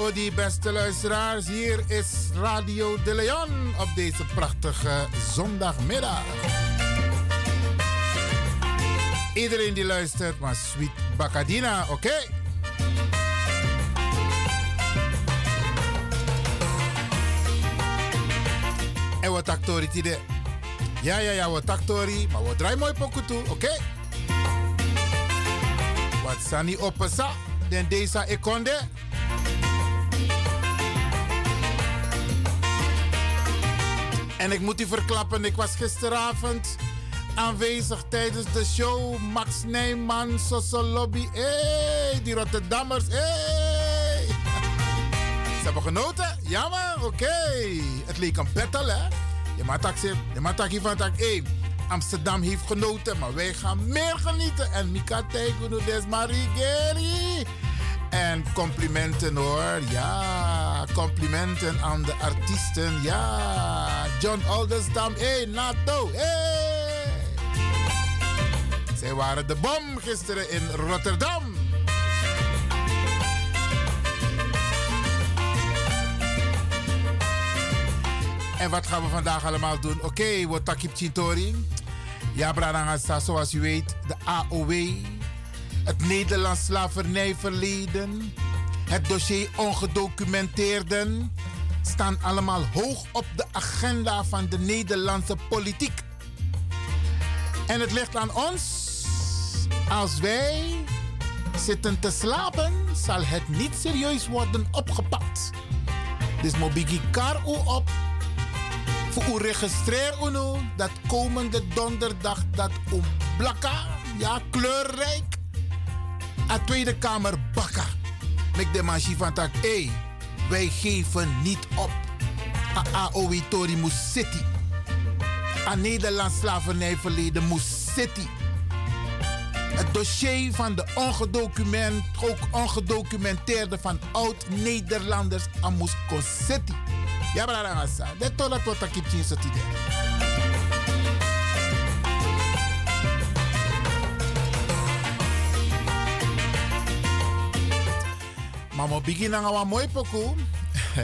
Sweet Odi, beste luisteraars. Hier is Radio De Leon op deze prachtige zondagmiddag. Iedereen die luistert, maar Sweet Bacadina, oké? En wat actori tide? Ja, ja, ja, wat actori, maar wat draai mooi pokutu, oké? Okay? Wat sani opesa, den deze ekonde. En ik moet u verklappen, ik was gisteravond aanwezig tijdens de show. Max Nijman, Soso Lobby, hey, die Rotterdammers, hey. Ze hebben genoten? Ja oké. Het leek een battle hè. Je maakt hier van tak, hey, Amsterdam heeft genoten, maar wij gaan meer genieten. En Mika Teguno des Marigeri. En complimenten hoor, ja. Complimenten aan de artiesten, ja. John Oldestam, hé, hey, NATO. Hey. Zij waren de bom gisteren in Rotterdam. En wat gaan we vandaag allemaal doen? Oké, okay, wat takip chintori. Ja, Bradangasa, zoals u weet, de AOW het Nederlands slavernijverleden, het dossier ongedocumenteerden staan allemaal hoog op de agenda van de Nederlandse politiek. En het ligt aan ons, als wij zitten te slapen, zal het niet serieus worden opgepakt. Dus mobigi kar op. Voor u registreer u dat komende donderdag dat u blakka, ja kleurrijk, a Tweede Kamer bakka. Met de machine van tak, hey, wij geven niet op. A AOW Tori city. A Nederlands slavernijverleden moest city. Het dossier van de ongedocument, ook ongedocumenteerde van oud-Nederlanders aan moest city. Ja, maar dat is dat. Dat wat ik Maar mo begin aan een mooi pokoe.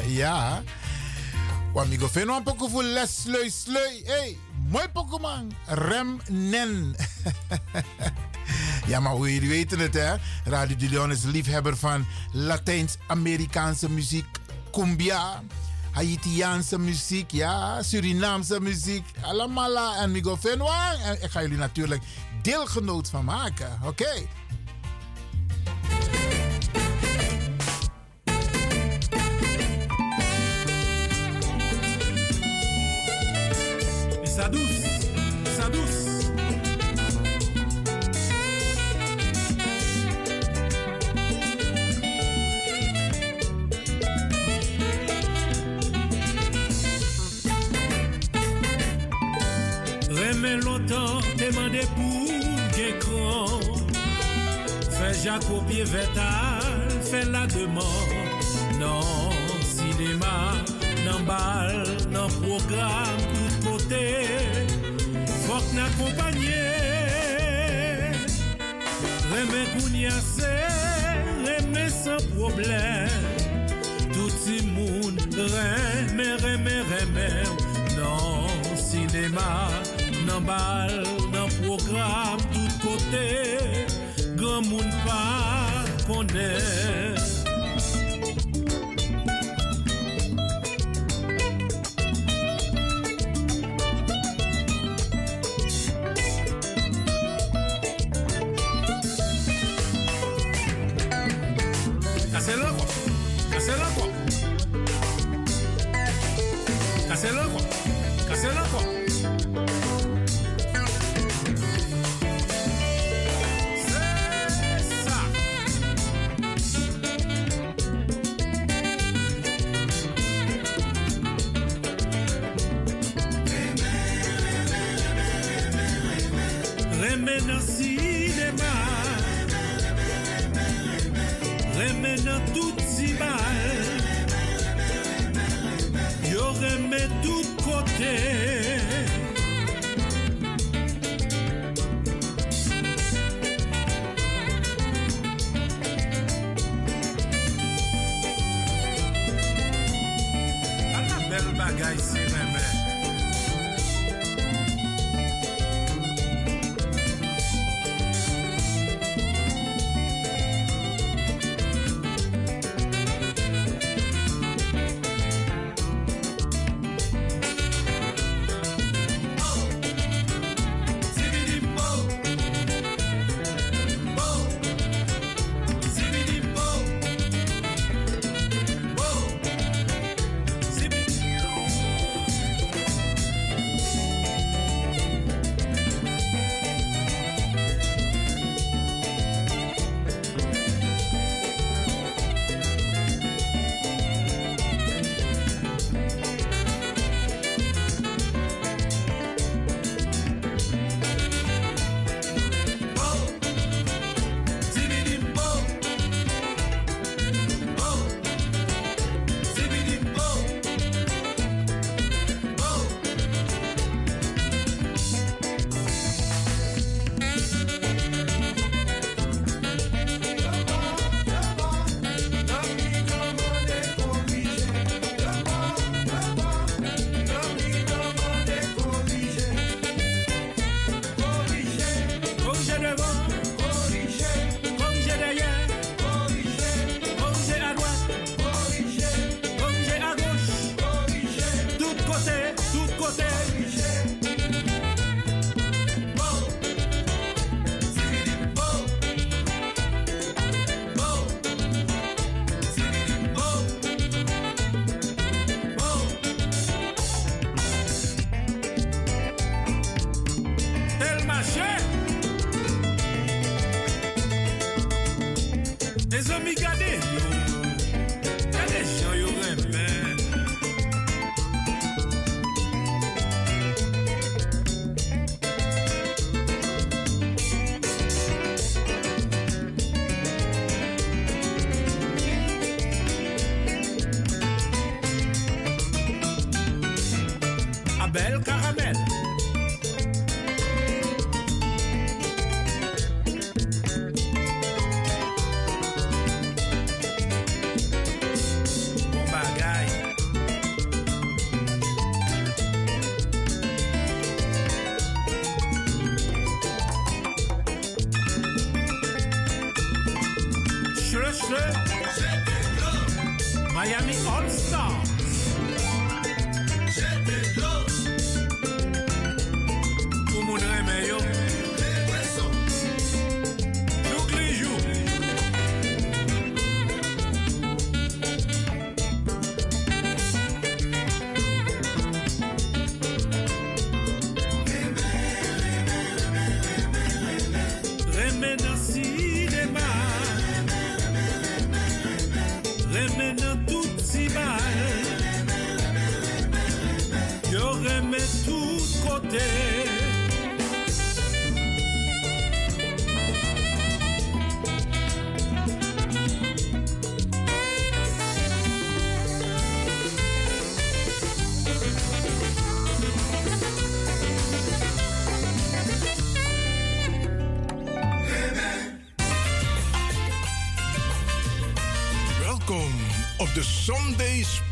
ja. Want ik vind een pokoe voor les slui slui. Hey, mooi pokoe man. Rem nen. ja, maar hoe jullie weten het hè. Radio de Leon is liefhebber van Latijns-Amerikaanse muziek. Cumbia. Haitiaanse muziek, ja, Surinaamse muziek, allemaal. En Migo Fenwang. En ik ga jullie natuurlijk deelgenoot van maken, oké? Sa dous, sa dous Mè lontan temande pou gen kran Fè Jacobie vetal, fè la deman Nan sinema, nan bal, nan program kote Fok nan kompanyen Reme kounyase, reme san problem Touti moun reme, reme, reme Nan sinema, nan bal, nan program Tout kote, gran moun pa konen Casé loco. Casé loco. Casé loco.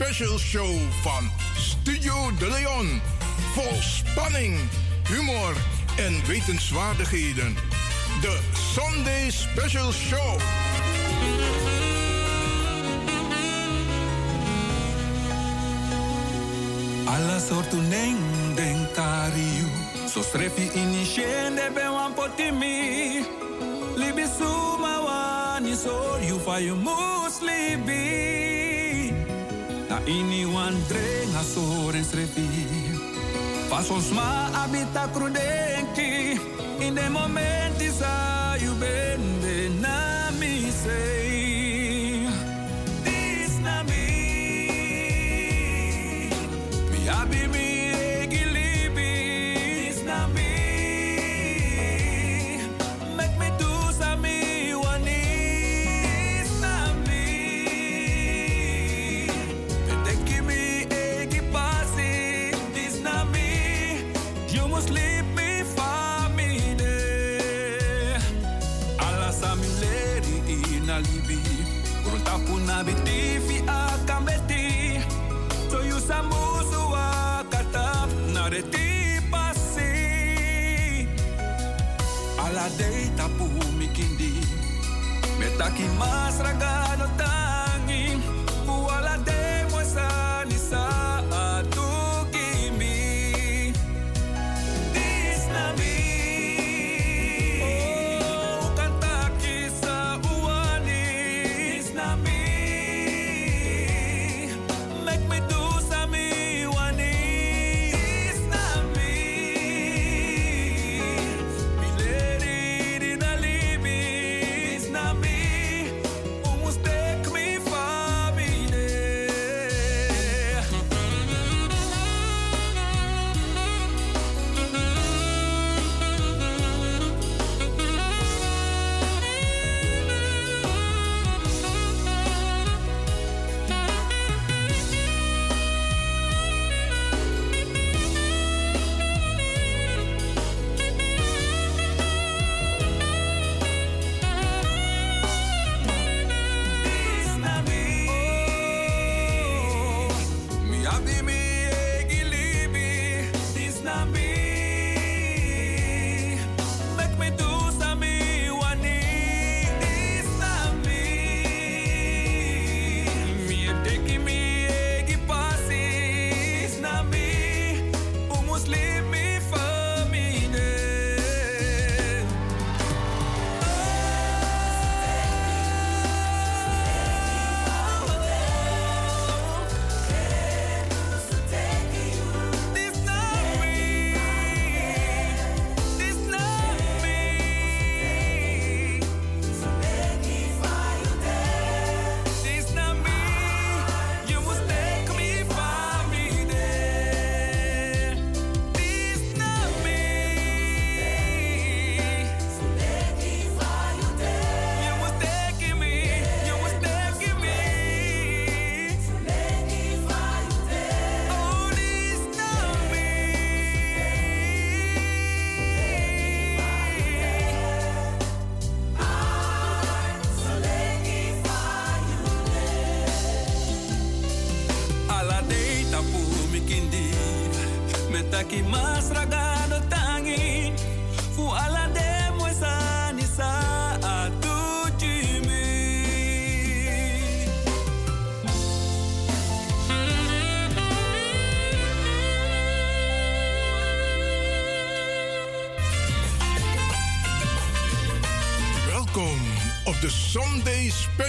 special show van Studio De Leon. Vol spanning, humor en wetenswaardigheden. De Sunday Special Show. Alla sortu neng den kariu. So strefi inishende be wan potimi. Libi suma wani je you fa you muslibi ini wan dreng asores refi Fasos ma abita crudenti in de momento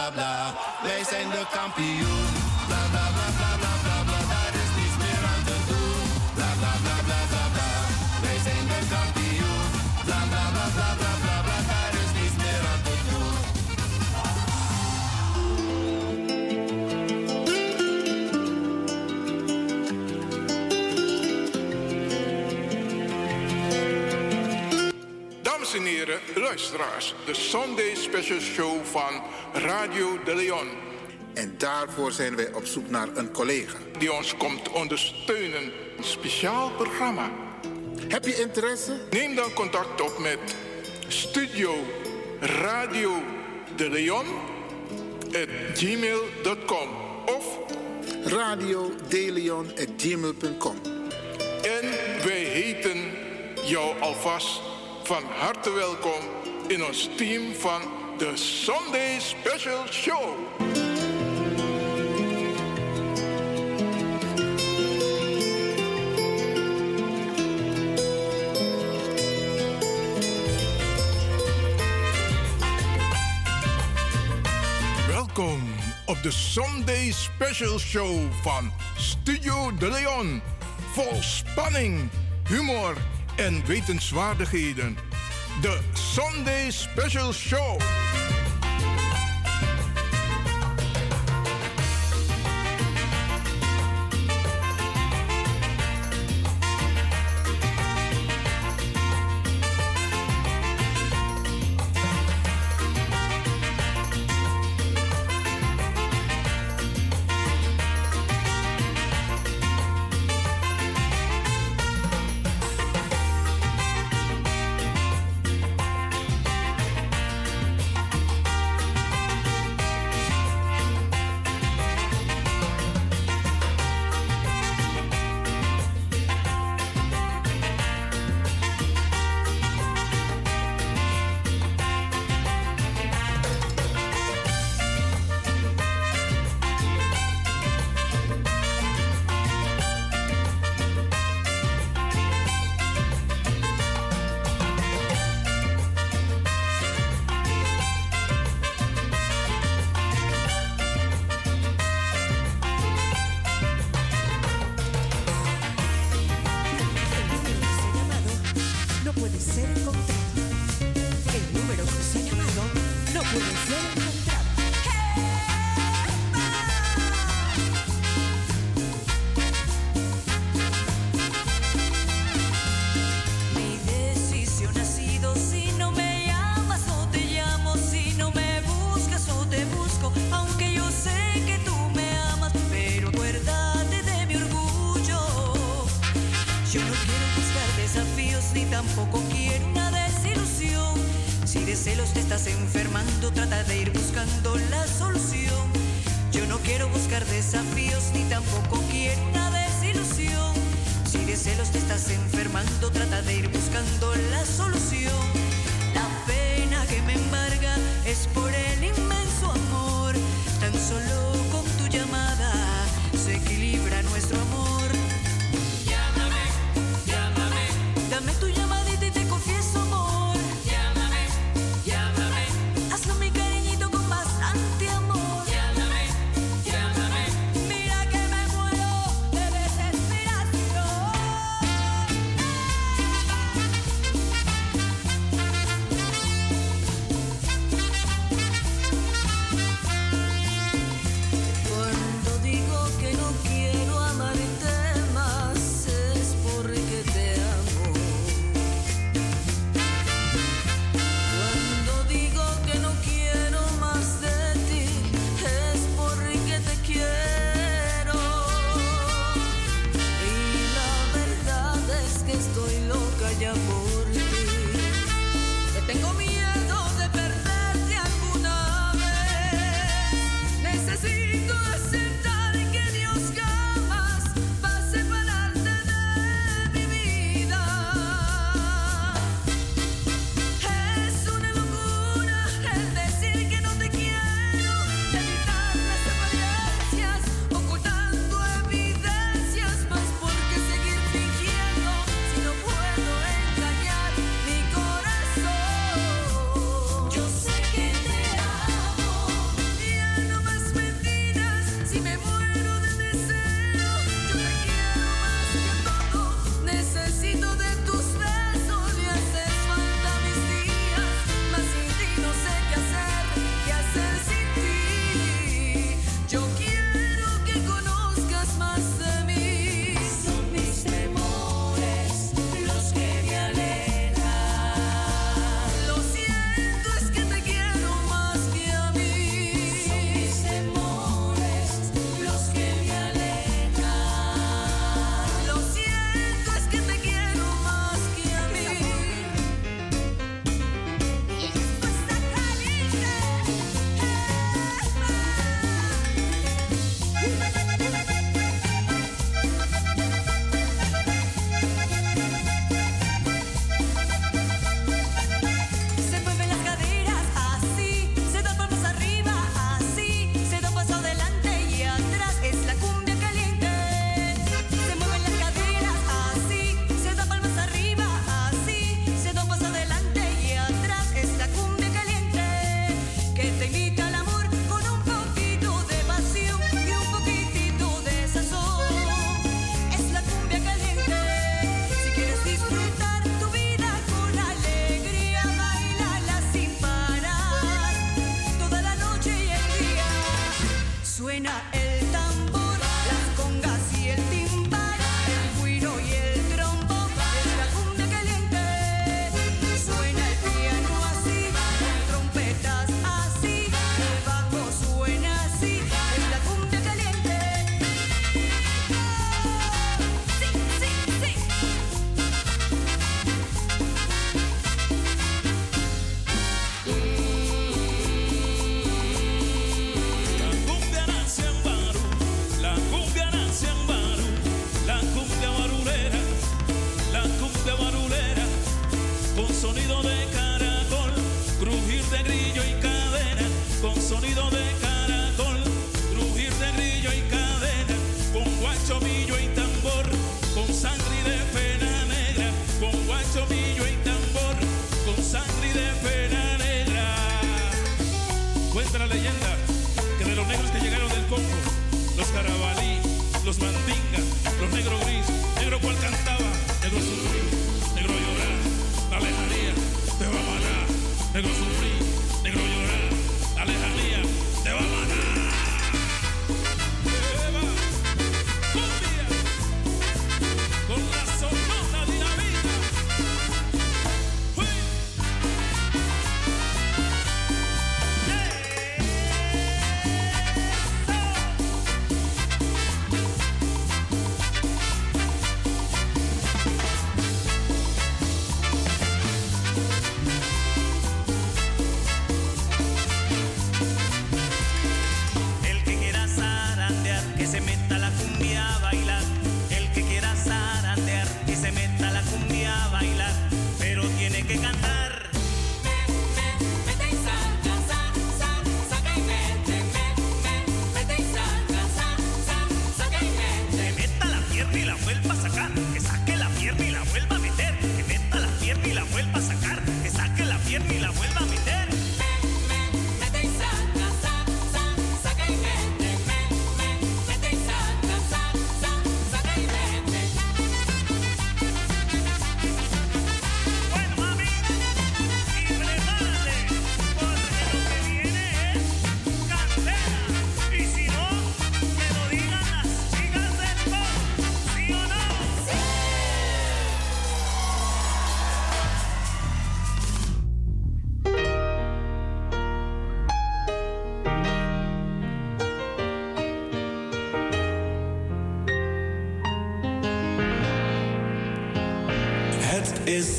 bla bla. Wij zijn de kampioen. Bla bla bla bla. Daar is niets meer aan te doen. Bla bla bla bla. Wij zijn de kampioen. Bla bla bla bla is. Dames en heren, luisteraars, de Sunday Special Show van Radio de Leon. En daarvoor zijn wij op zoek naar een collega. Die ons komt ondersteunen. Een speciaal programma. Heb je interesse? Neem dan contact op met Studio Radio de Leon gmail.com of radiodeleon.gmail.com. En wij heten jou alvast van harte welkom in ons team van de Sunday Special Show. Welkom op de Sunday Special Show van Studio De Leon. Vol spanning, humor en wetenswaardigheden de Sunday Special Show.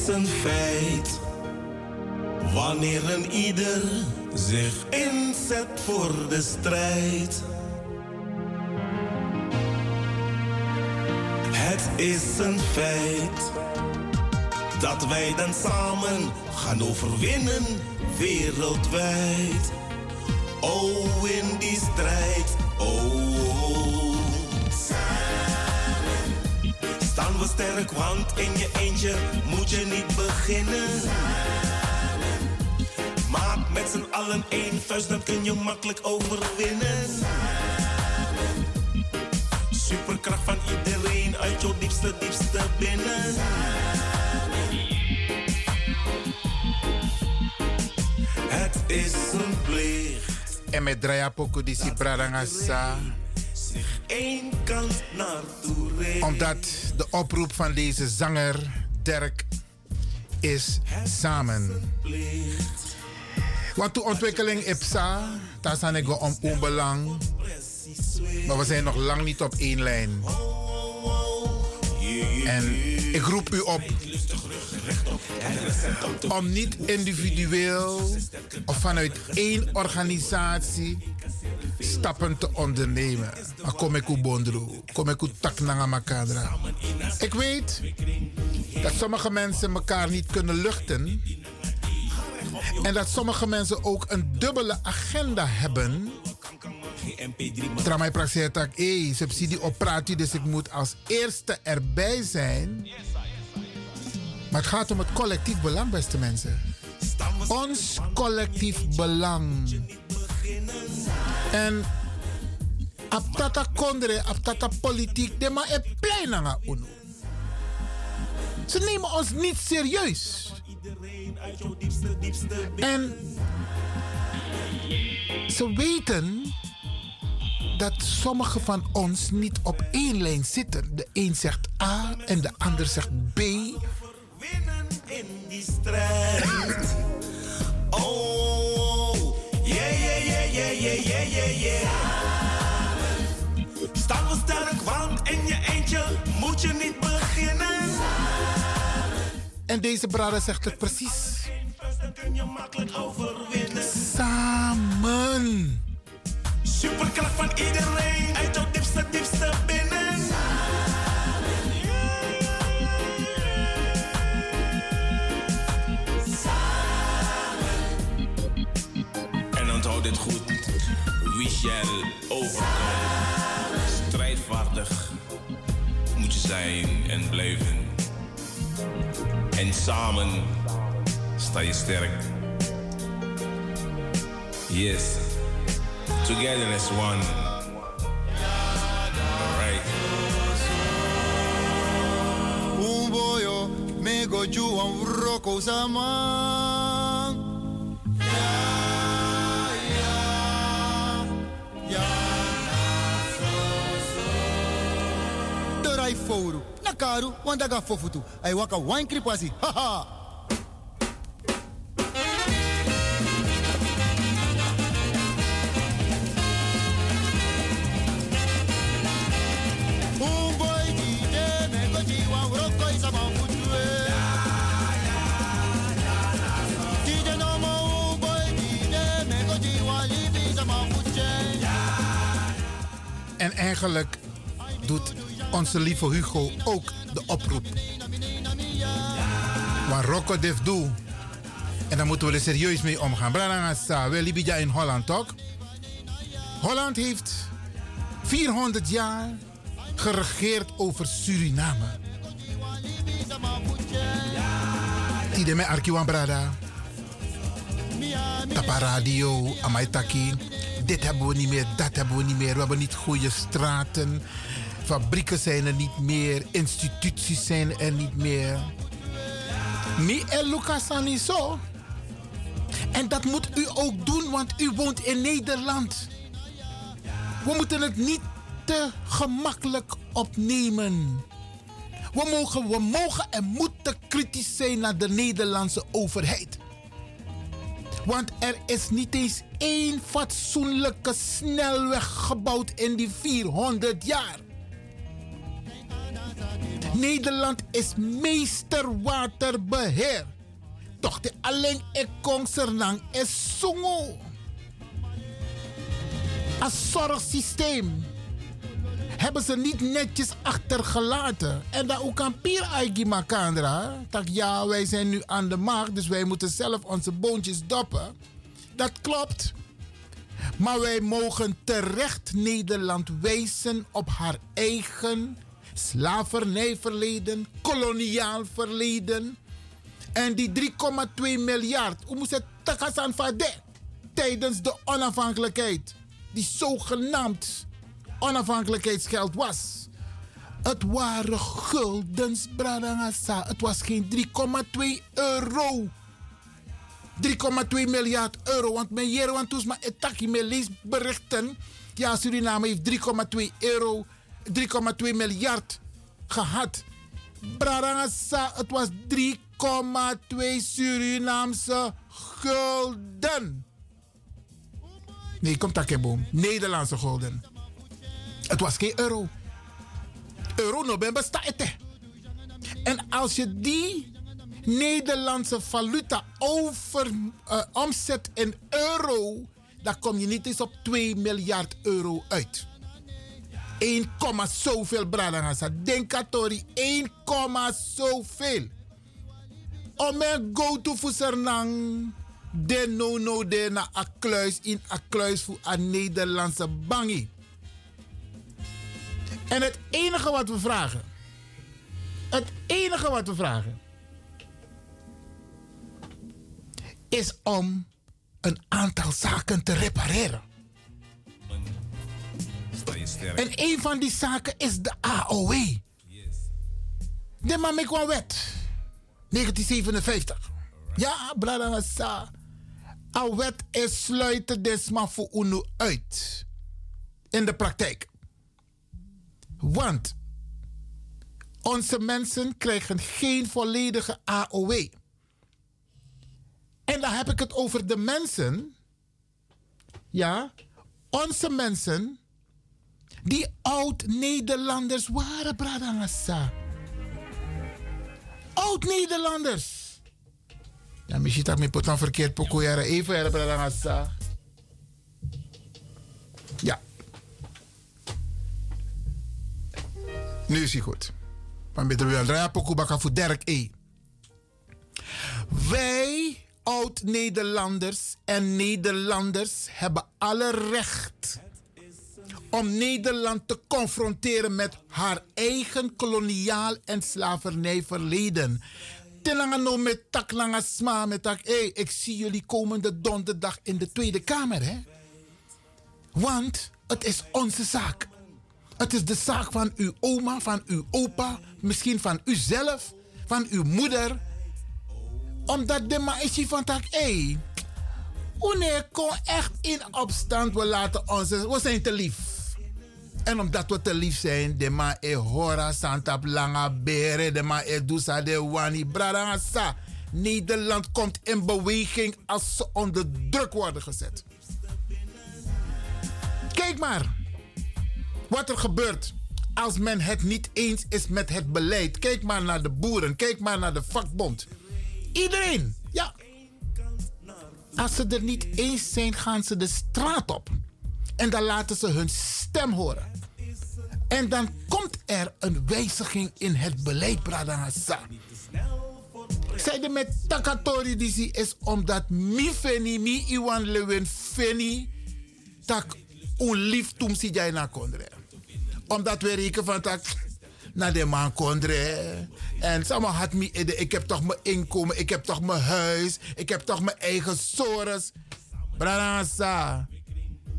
Is een feit. Wanneer een ieder zich inzet voor de strijd. Het is een feit. Dat wij dan samen gaan overwinnen wereldwijd. Oh, in die strijd. Oh, samen staan we sterk, want in je eentje moet je niet beginnen. Maak met z'n allen één vuist, dan kun je makkelijk overwinnen. Superkracht van iedereen uit jouw diepste, diepste binnen. Het is een plicht, En met Draya Poko Disi Bradangasa. Omdat de oproep van deze zanger Dirk is samen. Want de ontwikkeling IPSA, daar staan ik om onbelang. Maar we zijn nog lang niet op één lijn. En ik roep u op om niet individueel of vanuit één organisatie stappen te ondernemen. Maar kom ik u bondro, kom ik u tak nanga makadra. Ik weet dat sommige mensen elkaar niet kunnen luchten. En dat sommige mensen ook een dubbele agenda hebben. Tramai praxeert dat, hé, subsidie op u, dus ik moet als eerste erbij zijn. Maar het gaat om het collectief belang, beste mensen. Ons collectief belang. En aptata kondre, aptata politiek, de ma e pleinanga uno. Ze nemen ons niet serieus. En ze weten dat sommigen van ons niet op één lijn zitten. De een zegt A en de ander zegt B. winnen in die strijd. Oh, yeah, yeah, yeah, yeah, yeah, yeah, yeah. Staan we sterk, want in je eentje moet je niet beginnen. En deze brada zegt het precies. Dan kun je makkelijk overwinnen. Samen. Superkracht van iedereen uit jouw diepste, diepste binnen. En onthoud dit goed. Wie shall overkomen. Strijdvaardig moet je zijn en blijven. En samen sta je sterk. Yes. Together as one. Me go ju an roko sama. Ya ya ya Dorai fouru. Na karu wanda ga fofutu. Ai waka wine kripasi. Ha ha. En eigenlijk doet onze lieve Hugo ook de oproep. Maar Rocco Def doe. En daar moeten we er serieus mee omgaan. Branagasa, we Libija in Holland toch? Holland heeft 400 jaar geregeerd over Suriname. Tide me Arkiwan Brada. Tapa radio, Amaitaki. Dit hebben we niet meer, dat hebben we niet meer. We hebben niet goede straten. Fabrieken zijn er niet meer. Instituties zijn er niet meer. Mi en Lucas zo. En dat moet u ook doen, want u woont in Nederland. We moeten het niet te gemakkelijk opnemen. We mogen, we mogen en moeten kritisch zijn naar de Nederlandse overheid. Want er is niet eens één fatsoenlijke snelweg gebouwd in die 400 jaar. Nederland is meester waterbeheer. Toch de alleen ik kon sernang is sungo. Als zorgsysteem hebben ze niet netjes achtergelaten. En dat ook aan Pier Makandra. Dat ja, wij zijn nu aan de macht, dus wij moeten zelf onze boontjes doppen. Dat klopt. Maar wij mogen terecht Nederland wijzen op haar eigen slavernijverleden, koloniaal verleden. En die 3,2 miljard, hoe moest het takasan tijdens de onafhankelijkheid, die zogenaamd onafhankelijkheidsgeld was. Het waren guldens, Bradangasa. Het was geen 3,2 euro. 3,2 miljard euro. Want mijn jere, want maar etaki me lees berichten. Ja, Suriname heeft 3,2 euro, 3,2 miljard gehad. Bradangasa, het was 3,2 Surinaamse gulden. Nee, komt takeboom. Nederlandse gulden. Het was geen euro. Euro no ben bestaat. En als je die Nederlandse valuta over, uh, omzet in euro, dan kom je niet eens op 2 miljard euro uit. 1, zoveel bradangasa. Denk atori 1, zoveel. Om mijn go-to voor Sernang. De no no de na a kluis in a kluis voor een Nederlandse bangi. En het enige wat we vragen. Het enige wat we vragen. Is om een aantal zaken te repareren. En een van die zaken is de AOW. De Mamekwa wet. 1957. Ja, brada sa. A wet is sluiten desma voor UNO uit. In de praktijk. Want onze mensen krijgen geen volledige AOW. En dan heb ik het over de mensen. Ja, onze mensen die oud-Nederlanders waren, Bradangasa. Oud-Nederlanders. Ja, misschien dat ik me verkeerd poko jaren even, Bradangasa. Nu is hij goed. Maar met de wel draaien poko baka voor E. Wij oud-Nederlanders en Nederlanders hebben alle recht om Nederland te confronteren met haar eigen koloniaal en slavernijverleden. Tenanga no met tak sma met tak. Ik zie jullie komende donderdag in de Tweede Kamer, hè? Want het is onze zaak. Het is de zaak van uw oma, van uw opa, misschien van uzelf, van uw moeder. Omdat de maïsje van tak, hé, hey, kon echt in opstand, we laten ons, we zijn te lief. En omdat we te lief zijn, de ma e hora santa langa bere, de ma e dusa de wani brarasa. Nederland komt in beweging als ze onder druk worden gezet. Kijk maar wat er gebeurt als men het niet eens is met het beleid. Kijk maar naar de boeren, kijk maar naar de vakbond. Iedereen, ja. Als ze er niet eens zijn, gaan ze de straat op. En dan laten ze hun stem horen. En dan komt er een wijziging in het beleid, Bradangasa. Zij met takatori disi is omdat mi feni, mi iwan lewin feni, tak un lief si jai na kondre. Omdat we rekenen van tak naar de man kondre. En sama had me, ik heb toch mijn inkomen, ik heb toch mijn huis, ik heb toch mijn eigen sores. Bradangasa.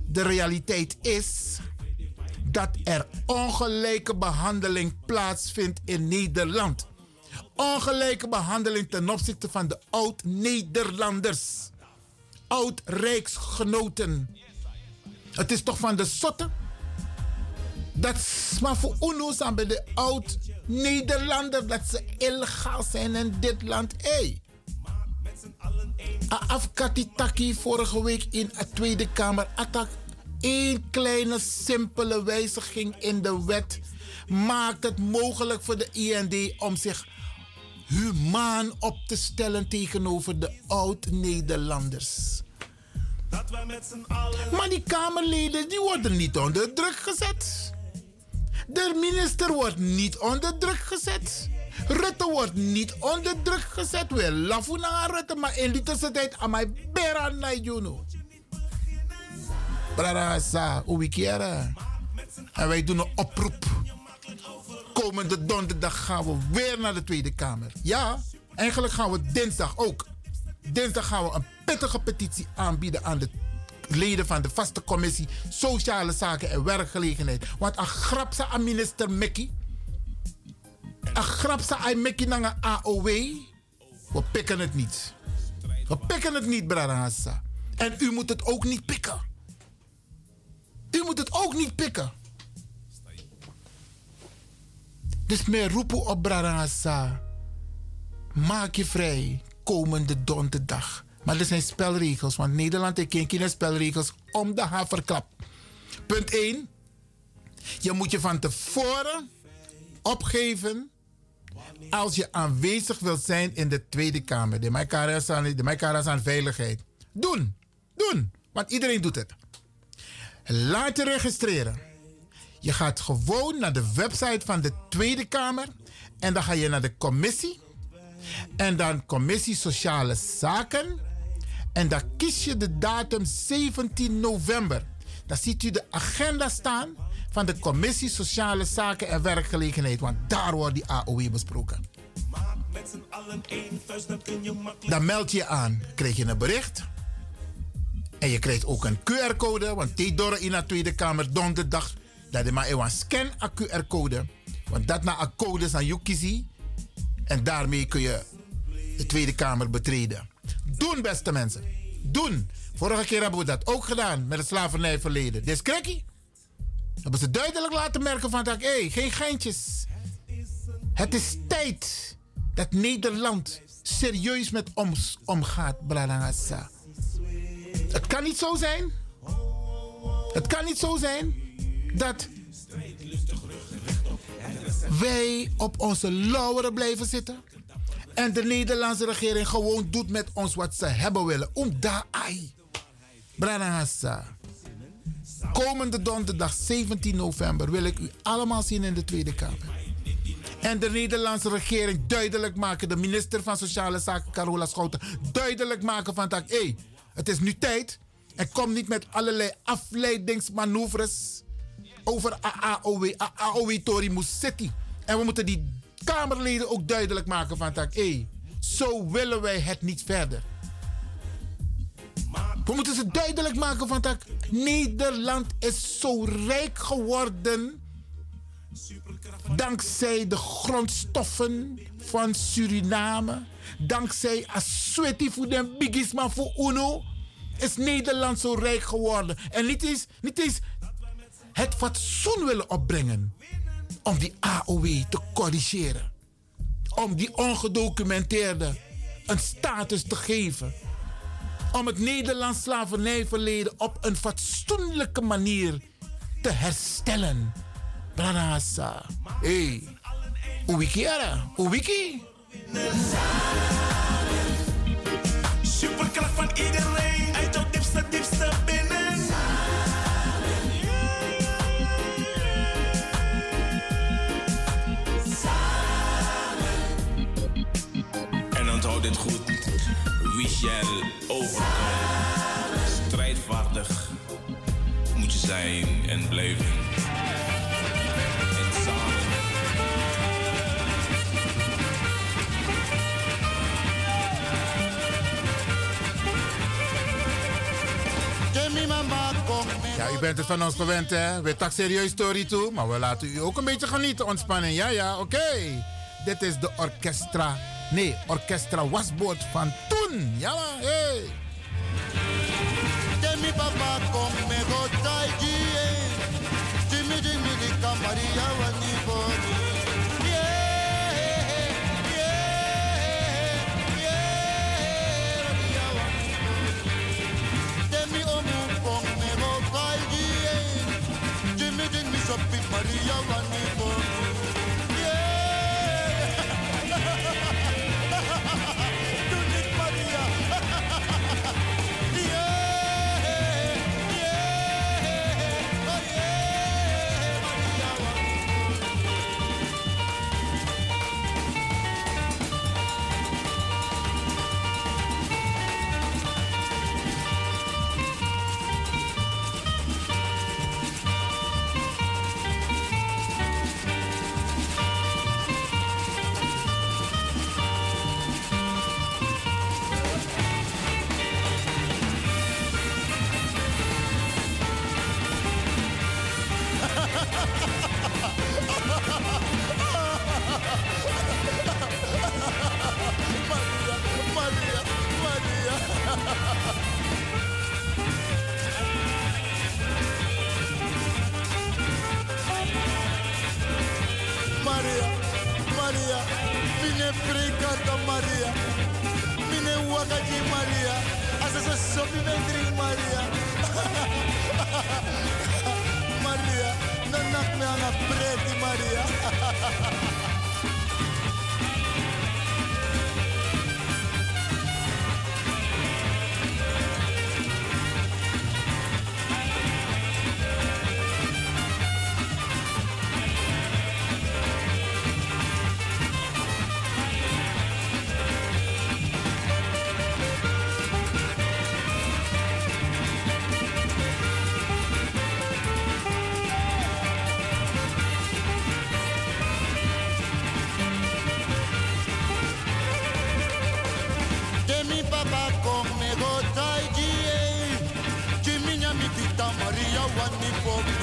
De realiteit is dat er ongelijke behandeling plaatsvindt in Nederland. Ongelijke behandeling ten opzichte van de oud-Nederlanders. Oud-Rijksgenoten. Het is toch van de sotte dat maar voor UNO zijn bij de oud-Nederlander dat ze illegaal zijn in dit land. Hey. Afkatitaki vorige week in de Tweede Kamer. Attack Eén kleine simpele wijziging in de wet maakt het mogelijk voor de IND om zich humaan op te stellen tegenover de oud-Nederlanders. Maar die Kamerleden die worden niet onder druk gezet. De minister wordt niet onder druk gezet. Rutte wordt niet onder druk gezet. We laffen naar Rutte, maar in die tussentijd aan mij bera na juno. Brarasa, Uwikiera. En wij doen een oproep. Komende donderdag gaan we weer naar de Tweede Kamer. Ja, eigenlijk gaan we dinsdag ook. Dinsdag gaan we een pittige petitie aanbieden aan de leden van de vaste commissie Sociale Zaken en Werkgelegenheid. Want een grapsa aan minister Mickey. Een grapsa aan Mickey naar AOW. We pikken het niet. We pikken het niet, Brarasa. En u moet het ook niet pikken. U moet het ook niet pikken. Dus meer roepen op Brarasa. Maak je vrij komende donderdag. Maar er zijn spelregels, want Nederland heeft geen spelregels om de haverklap. Punt 1. Je moet je van tevoren opgeven als je aanwezig wilt zijn in de Tweede Kamer. De Maikara aan veiligheid. Doen, doen, want iedereen doet het. Laat je registreren. Je gaat gewoon naar de website van de Tweede Kamer. En dan ga je naar de commissie. En dan Commissie Sociale Zaken. En dan kies je de datum 17 november. Dan ziet u de agenda staan van de Commissie Sociale Zaken en Werkgelegenheid. Want daar wordt die AOW besproken. Dan meld je aan, krijg je een bericht. En je krijgt ook een QR-code, want die door in de Tweede Kamer donderdag. Dat je maar even scan een QR-code. Want dat na een code aan Yukizi. En daarmee kun je de Tweede Kamer betreden. Doen, beste mensen. Doen. Vorige keer hebben we dat ook gedaan met het slavernijverleden. Dit is. Hebben ze duidelijk laten merken van dat, hé, geen geintjes. Het is tijd dat Nederland serieus met ons omgaat, Bradangasa. Het kan niet zo zijn. Het kan niet zo zijn dat wij op onze lauweren blijven zitten. En de Nederlandse regering gewoon doet met ons wat ze hebben willen. Om daar ai. Komende donderdag 17 november wil ik u allemaal zien in de Tweede Kamer. En de Nederlandse regering duidelijk maken, de minister van Sociale Zaken Carola Schouten, duidelijk maken van dat, hé, hey, het is nu tijd. En kom niet met allerlei afleidingsmanoeuvres over AOW. AOW Tori zitten. En we moeten die Kamerleden ook duidelijk maken van dat, hé, zo willen wij het niet verder. We moeten ze duidelijk maken van dat Nederland is zo rijk geworden dankzij de grondstoffen van Suriname, dankzij Asweti voor de bigisma voor UNO, is Nederland zo rijk geworden. En niet eens, niet eens het fatsoen willen opbrengen om die AOW te corrigeren. Om die ongedocumenteerde een status te geven. Om het Nederlands slavernijverleden op een fatsoenlijke manier te herstellen. Branasa. Hey. Uwiki ara. Uwiki. Superkracht van iedereen uit diepste, diepste onthoud dit goed. Wie shall overkomen. Strijdvaardig moet je zijn en blijven. En samen. Ja, u bent het van ons gewend, hè? We tak serieus story toe, maar we laten u ook een beetje genieten, ontspannen. Ja, ja, oké. Dit is de orchestra, nee, orchestra wasboord van toen. Ja, maar, hey. One wonderful.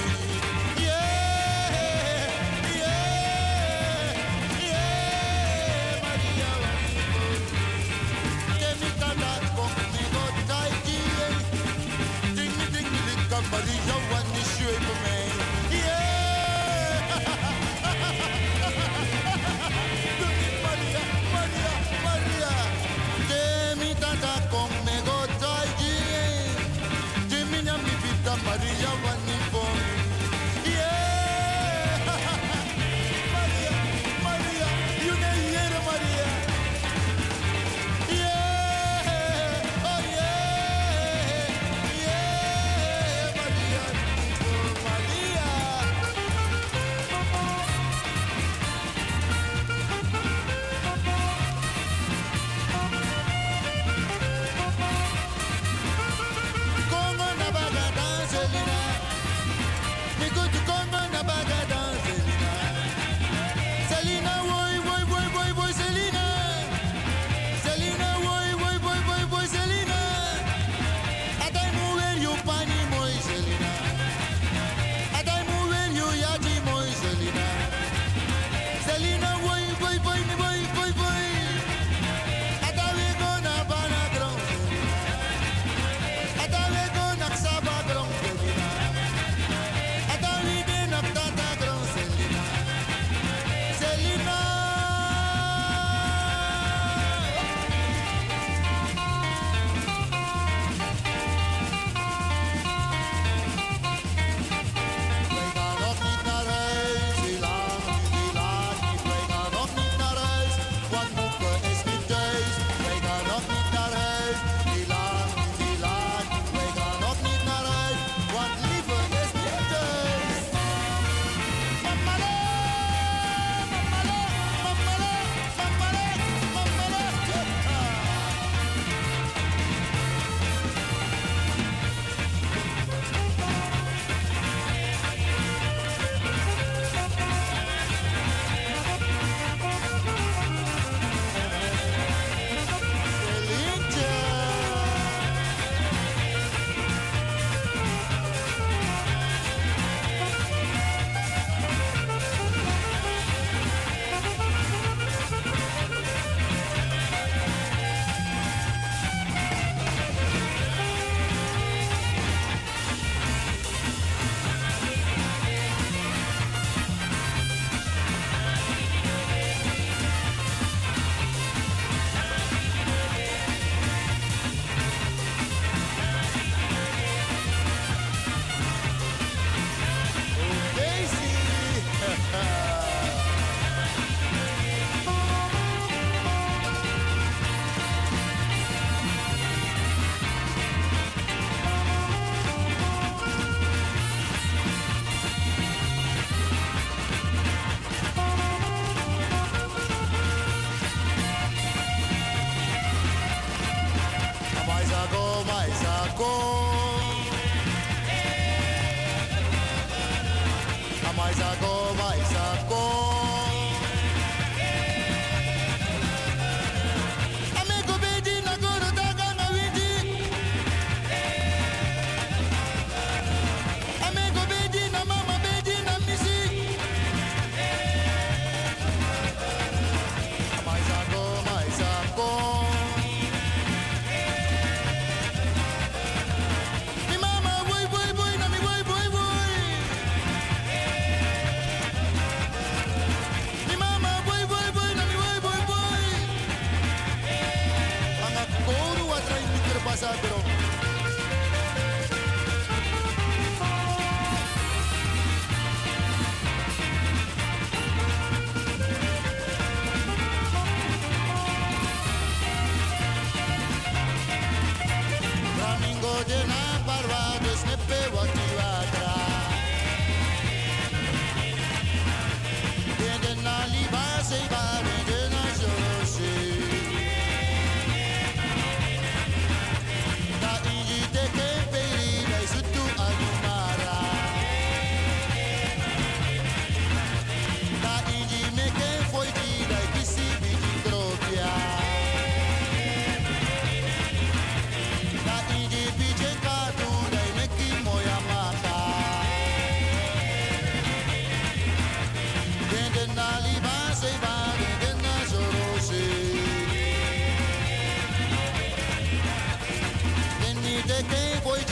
boi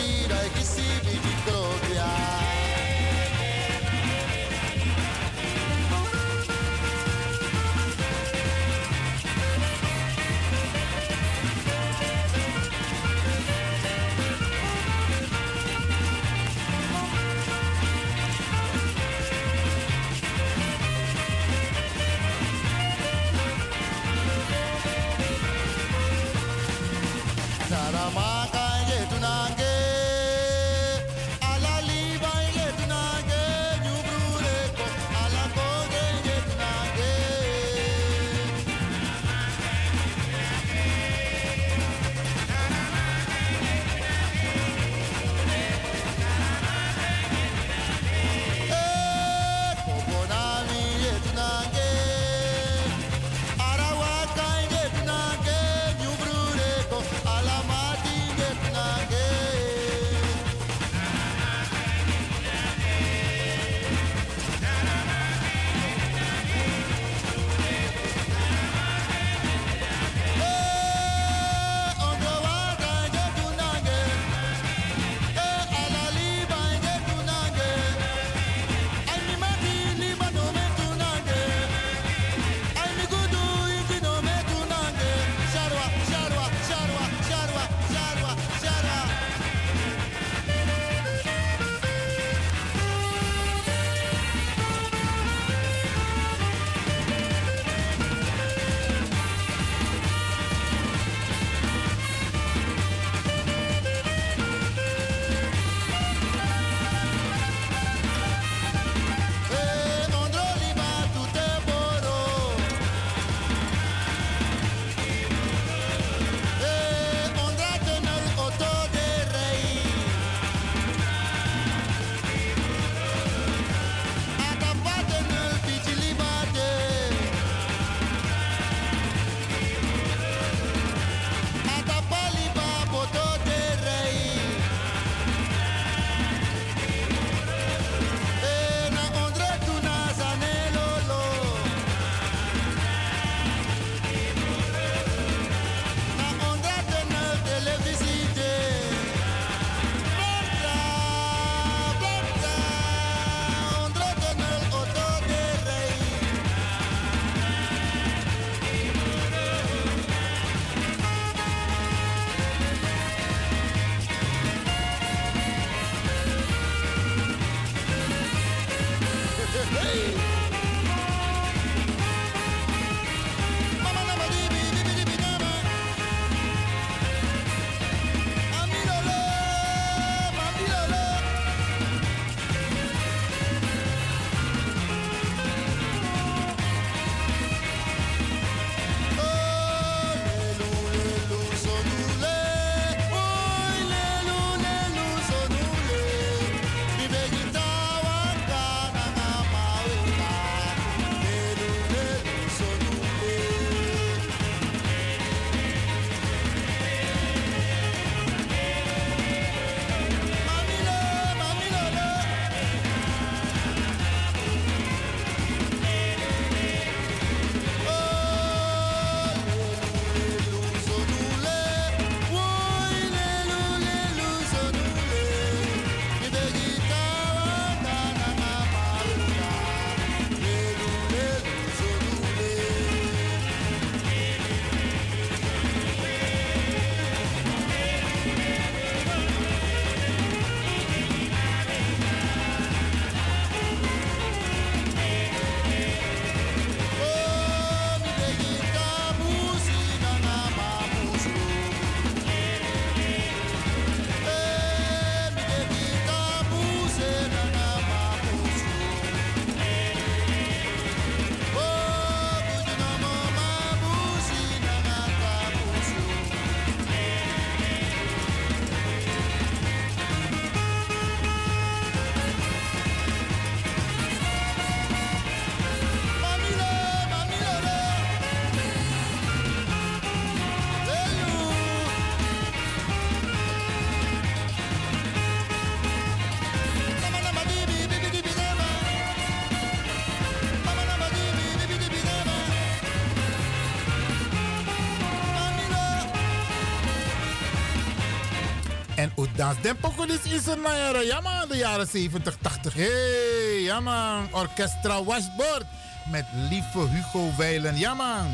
Dat is is een jaren, ja de jaren 70, 80. Hey, ja man, Orchestra Washboard met lieve Hugo Weilen, ja man.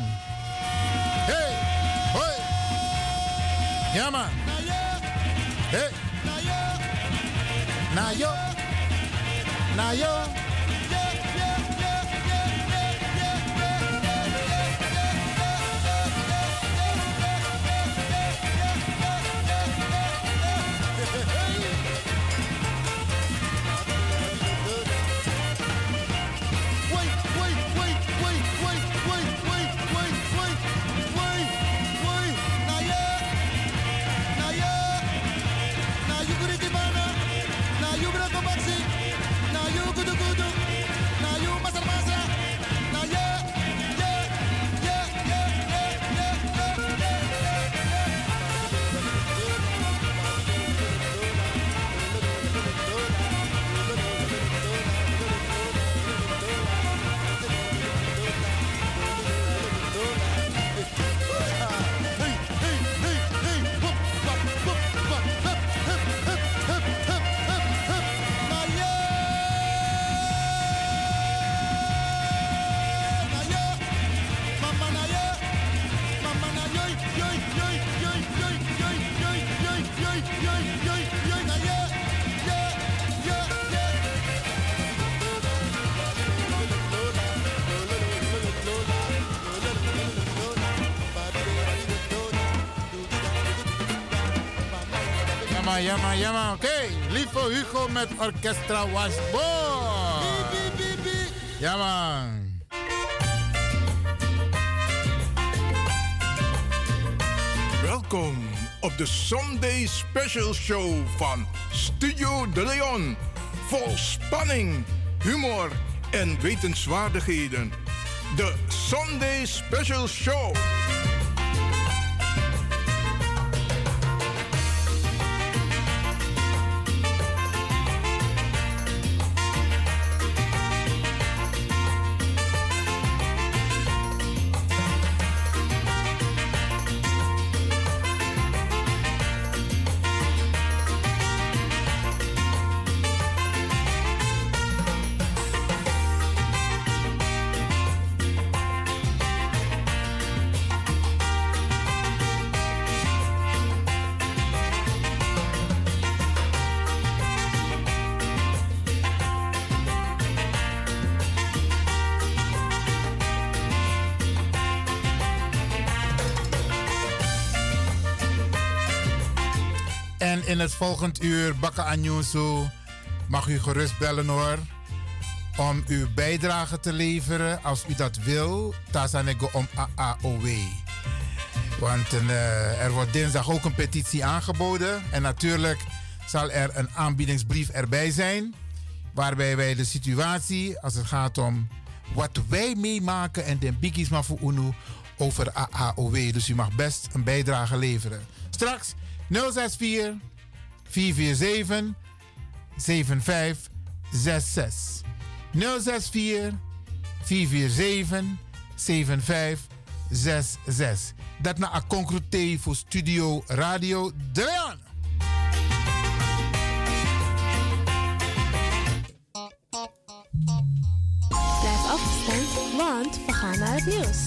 Hey, hoi. Ja man. Hey. Na yo. Na yo. Jamma, jamma. Oké, Hugo met Orchestra Washboard. Ja man. Welkom op de Sunday Special Show van Studio De Leon. Vol spanning, humor en wetenswaardigheden. De Sunday Special Show. Volgend uur, Bakka Anyusu, mag u gerust bellen hoor. Om uw bijdrage te leveren als u dat wil. Tazanego om AAOW. Want eh, er wordt dinsdag ook een petitie aangeboden. En natuurlijk zal er een aanbiedingsbrief erbij zijn. Waarbij wij de situatie, als het gaat om wat wij meemaken en de biggies maar voor UNO over AAOW. Dus u mag best een bijdrage leveren. Straks 064 447 7566. 064 447 7566. Dat na een voor Studio Radio De Leon. Blijf afgestemd, want we gaan naar het nieuws.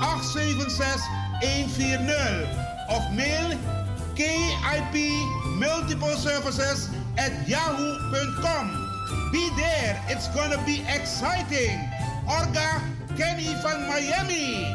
876 140. Of mail KIP Multiple Services at yahoo.com. Be there, it's gonna be exciting. Orga Kenny van Miami.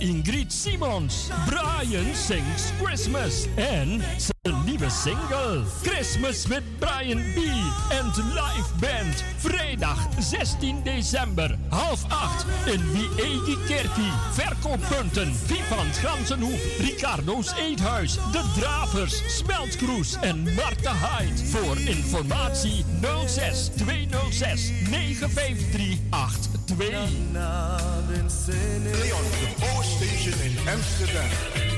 Ingrid Simons. Brian sings Christmas en nieuwe single Christmas with Brian B. en live band. Vrijdag 16 december, half acht in Viegi Kerkie. Verkooppunten Vivant Gansenhoef, Ricardo's Eethuis, De Dravers, Smeltkroes en Marta Hyde. Voor informatie 06 206 953 82. Leon, de Power Station in Amsterdam.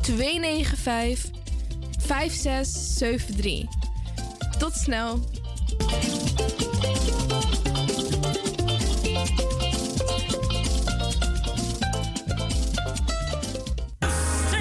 295 5673. Tot snel.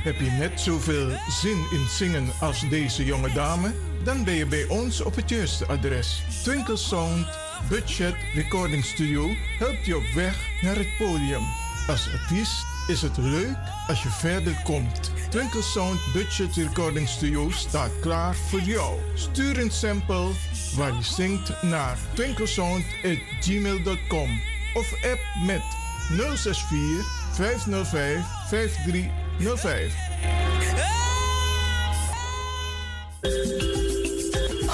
Heb je net zoveel zin in zingen als deze jonge dame? Dan ben je bij ons op het juiste adres. Twinkle Sound Budget Recording Studio helpt je op weg naar het podium. Als artiest is het leuk als je verder komt. Twinkle Sound Budget Recording Studio staat klaar voor jou. Stuur een sample waar je zingt naar twinklesound.gmail.com of app met 064 505 5305.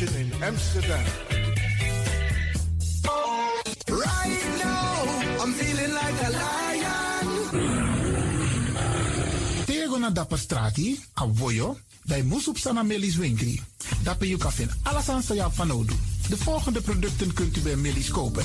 Station in Amsterdam. Right now, I'm feeling like a lion. Tego na dapper strati, a voyo, bij Moesop Sana Melis Winkri. Dapper you kan alles aan van. De volgende producten kunt u bij Melis kopen.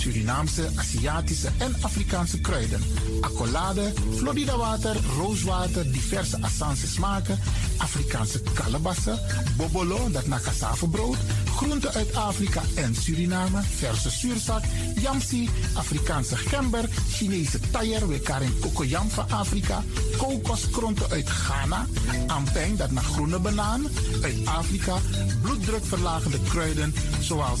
Surinaamse, Aziatische en Afrikaanse kruiden. Accolade, Florida water, rooswater, diverse Assange smaken, Afrikaanse kalebassen, bobolo, dat na cassavebrood, groenten uit Afrika en Suriname, verse zuurzak, yamsi, Afrikaanse gember, Chinese taier, we karing kokoyam van Afrika, kokoskronten uit Ghana, ampeng, dat naar groene banaan, uit Afrika, bloeddrukverlagende kruiden zoals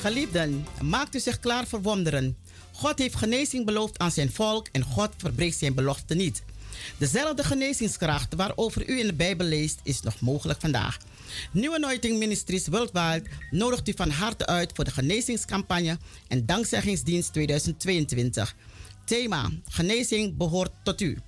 Geliefden, maakt u zich klaar voor wonderen. God heeft genezing beloofd aan zijn volk en God verbreekt zijn belofte niet. Dezelfde genezingskracht waarover u in de Bijbel leest, is nog mogelijk vandaag. Nieuwe Anointing Ministries Worldwide nodigt u van harte uit voor de genezingscampagne en dankzeggingsdienst 2022. Thema: Genezing behoort tot u.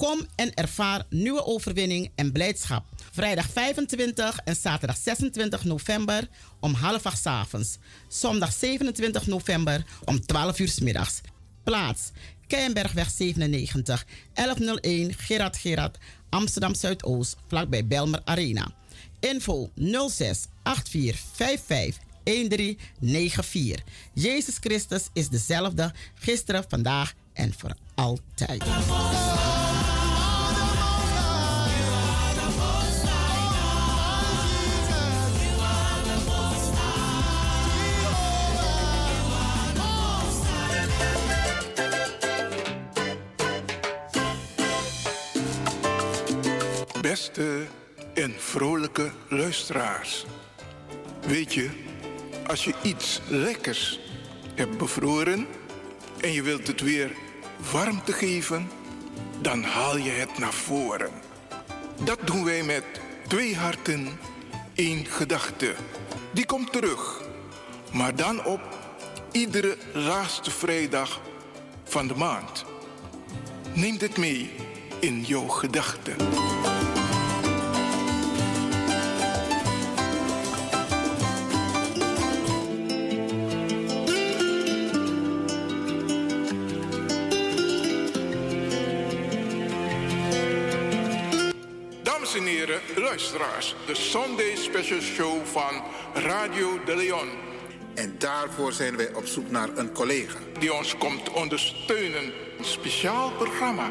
Kom en ervaar nieuwe overwinning en blijdschap. Vrijdag 25 en zaterdag 26 november om half acht avonds. Zondag 27 november om 12 uur 's middags. Plaats: Keienbergweg 97, 1101 Gerard Gerard, Amsterdam Zuidoost, vlakbij Belmer Arena. Info 06 84 55 1394. Jezus Christus is dezelfde gisteren, vandaag en voor altijd. Beste en vrolijke luisteraars. Weet je, als je iets lekkers hebt bevroren en je wilt het weer warmte geven, dan haal je het naar voren. Dat doen wij met twee harten, één gedachte. Die komt terug, maar dan op iedere laatste vrijdag van de maand. Neem dit mee in jouw gedachten. Luisteraars, de Sunday Special Show van Radio de Leon. En daarvoor zijn wij op zoek naar een collega. Die ons komt ondersteunen. Een speciaal programma.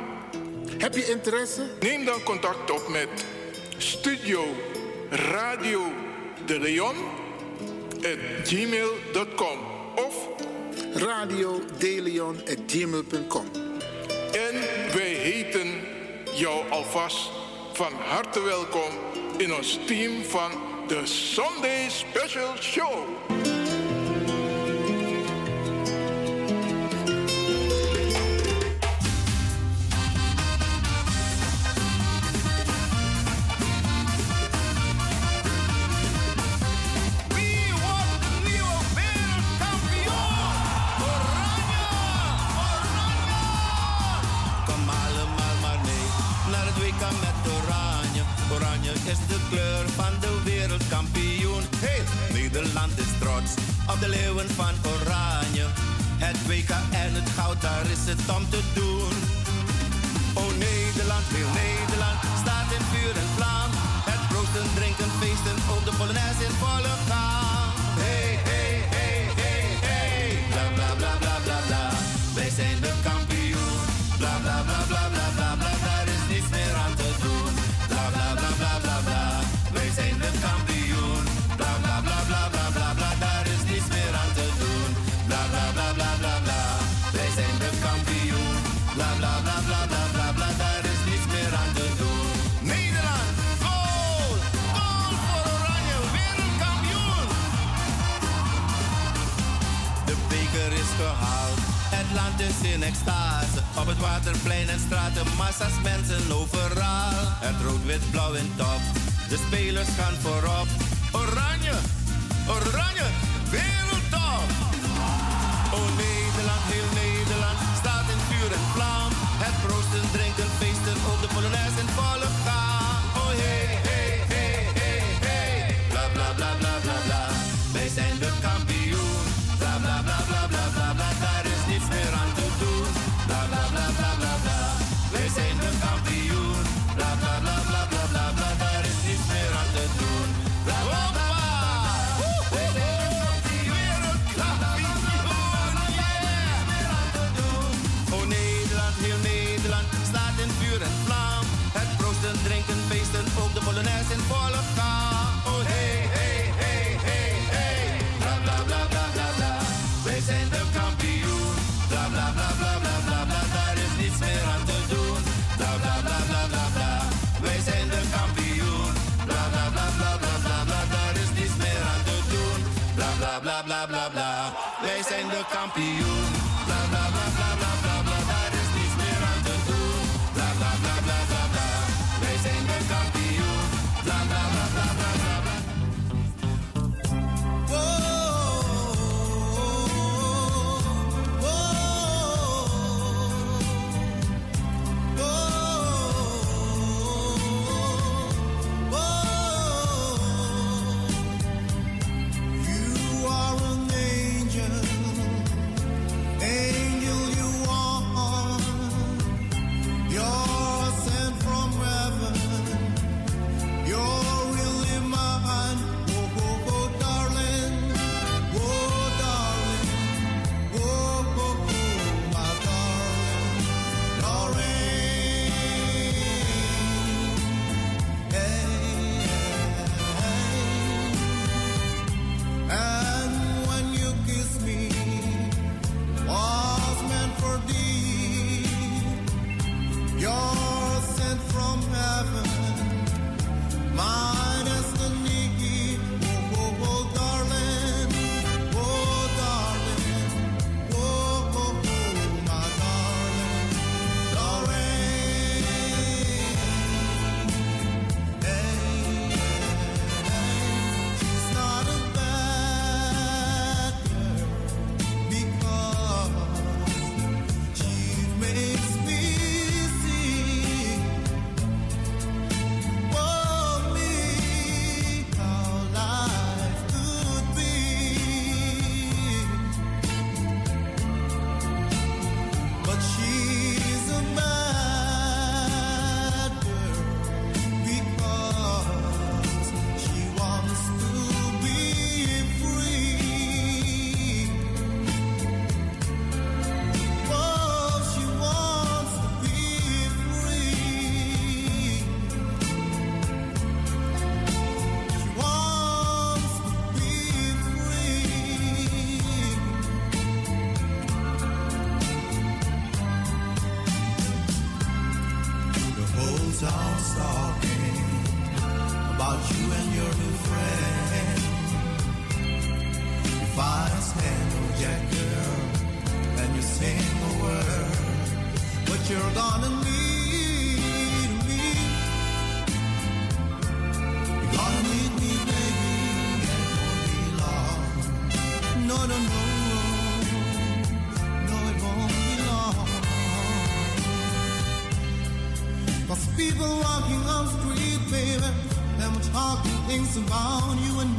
Heb je interesse? Neem dan contact op met Studio Radio de Leon at gmail.com of Radio gmail.com. En wij heten jou alvast van harte welkom in ons team van de Sunday Special Show. bla bla. Wij zijn de kampioen. things about you and me.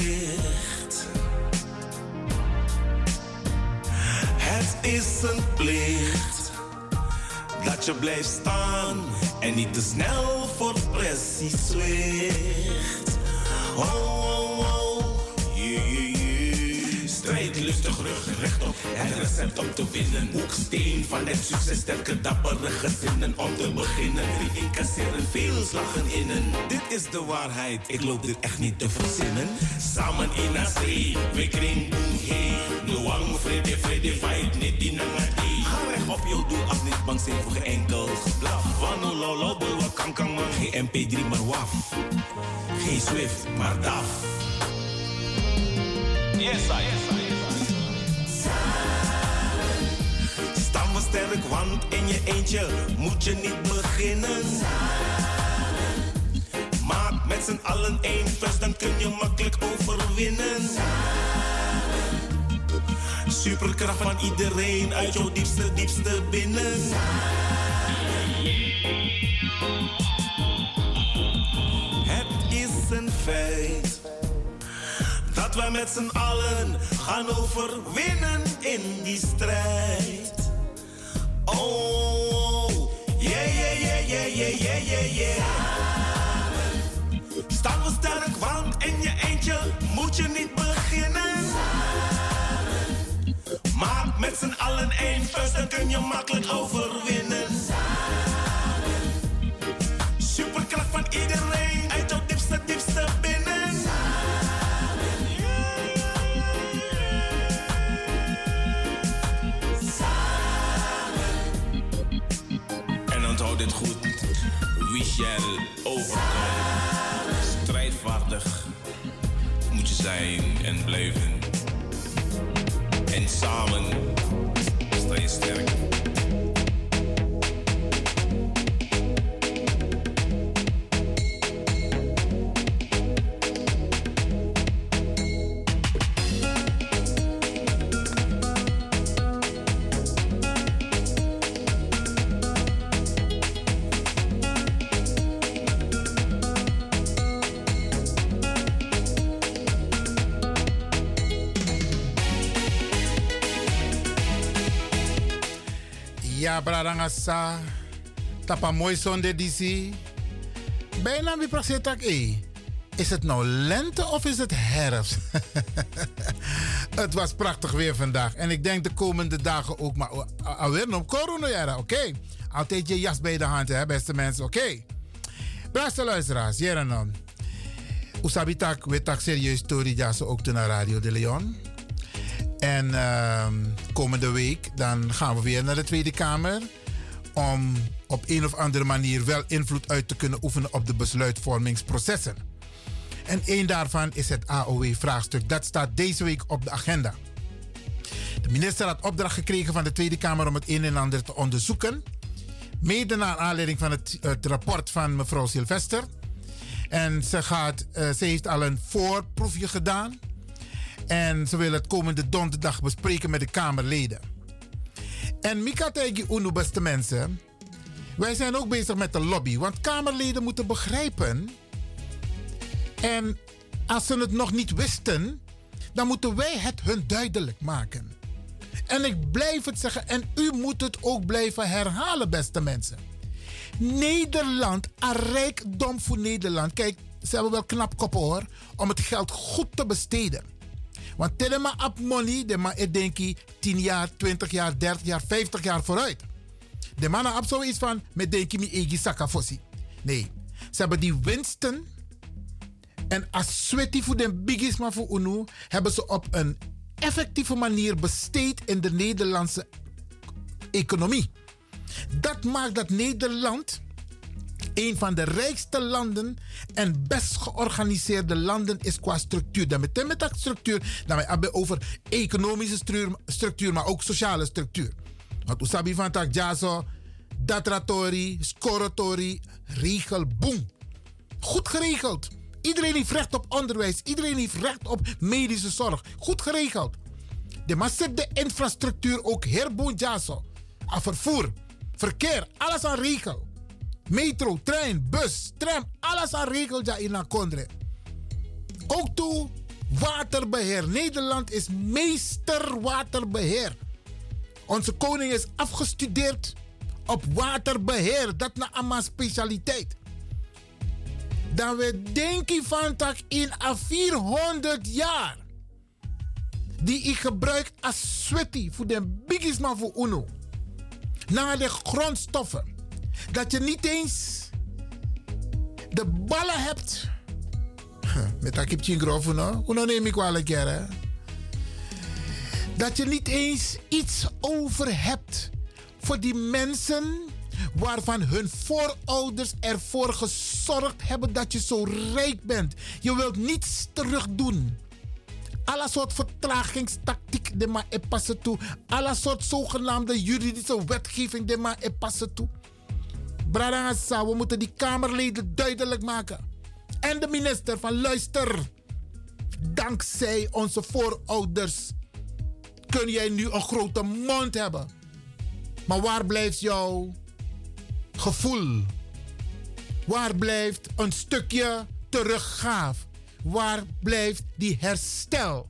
Is een plicht dat je blijft staan en niet te snel voor pressie zwicht. Oh, oh, oh. Strijd lustig, rug rechtop, het recept om te winnen. Hoeksteen van het succes, sterke dappere gezinnen. Om te beginnen, drie incasseren, veel slagen innen. Dit is de waarheid, ik loop dit echt niet te verzinnen. Samen in zee, we kring boom hey. Luang, vrede, vrede, fight, niet die nangadi. Ga recht op je doel, af niet bang zijn voor geen enkel geblaf. Wano, lolo, kan, kan, man. Geen MP3, maar waf. Geen Swift, maar DAF. Yes, I, yes, I, Sterk, want in je eentje moet je niet beginnen. Maak met z'n allen één vers, dan kun je makkelijk overwinnen. Superkracht van iedereen uit jouw diepste, diepste binnen. Het is een feit dat wij met z'n allen gaan overwinnen in die strijd oh. Yeah, yeah, yeah, yeah, yeah, yeah, yeah, Staan we sterk, want in je eentje moet je niet beginnen. Samen. Maak met z'n allen één vuist, dan kun je makkelijk overwinnen. Samen. Superkracht van iedereen. Wie shall overkomen. Strijdvaardig moet je zijn en blijven. En samen sta je sterk. Ja, bradangasa. Tapa mooi zonde disi. Bijna wie. Is het nou lente of is het herfst? het was prachtig weer vandaag. En ik denk de komende dagen ook. Maar alweer nog corona, oké? Altijd je jas bij de hand, hè, beste mensen, oké? Okay. Beste luisteraars, dan. Usabitak, we tak serieus story, ja, ook naar Radio de Leon. En uh, komende week dan gaan we weer naar de Tweede Kamer. Om op een of andere manier wel invloed uit te kunnen oefenen op de besluitvormingsprocessen. En één daarvan is het AOW-vraagstuk. Dat staat deze week op de agenda. De minister had opdracht gekregen van de Tweede Kamer om het een en ander te onderzoeken. Mede naar aanleiding van het, het rapport van mevrouw Sylvester. En ze, gaat, uh, ze heeft al een voorproefje gedaan. En ze willen het komende donderdag bespreken met de Kamerleden. En Mika Tegi Unu, beste mensen. Wij zijn ook bezig met de lobby. Want Kamerleden moeten begrijpen. En als ze het nog niet wisten, dan moeten wij het hun duidelijk maken. En ik blijf het zeggen, en u moet het ook blijven herhalen, beste mensen. Nederland, een rijkdom voor Nederland. Kijk, ze hebben wel knap koppen hoor, om het geld goed te besteden. Want telema op money, de man ik denk 10 jaar, 20 jaar, 30 jaar, 50 jaar vooruit. De mannen op zoiets van, met denk mi egi. Nee, ze hebben die winsten. En als sweaty voor de biggest maar voor UNO, hebben ze op een effectieve manier besteed in de Nederlandse economie. Dat maakt dat Nederland een van de rijkste landen en best georganiseerde landen is qua structuur. Dan meteen met dat structuur, dan hebben we over economische structuur, maar ook sociale structuur. Want usabi van tak jaso, datratori, regel, boom. Goed geregeld. Iedereen heeft recht op onderwijs. Iedereen heeft recht op medische zorg. Goed geregeld. De zet de infrastructuur ook herboen jaso. Vervoer, verkeer, alles aan regel. Metro, trein, bus, tram, alles aan regelt ja in Kondre. Ook toe waterbeheer. Nederland is meester waterbeheer. Onze koning is afgestudeerd op waterbeheer. Dat na allemaal specialiteit. Dan we denken van tak in a 400 jaar. Die ik gebruik als sweaty voor de biggest man voor UNO. Naar de grondstoffen. Dat je niet eens de ballen hebt. Met dat kipje grof, no? Hoe neem ik wel een keer? Dat je niet eens iets over hebt voor die mensen waarvan hun voorouders ervoor gezorgd hebben dat je zo rijk bent. Je wilt niets terug doen. Alle soort vertragingstactiek de maar passen toe. Alle soort zogenaamde juridische wetgeving de maar passen toe. Bradangasa, we moeten die Kamerleden duidelijk maken. En de minister van luister. Dankzij onze voorouders kun jij nu een grote mond hebben. Maar waar blijft jouw gevoel? Waar blijft een stukje teruggaaf? Waar blijft die herstel?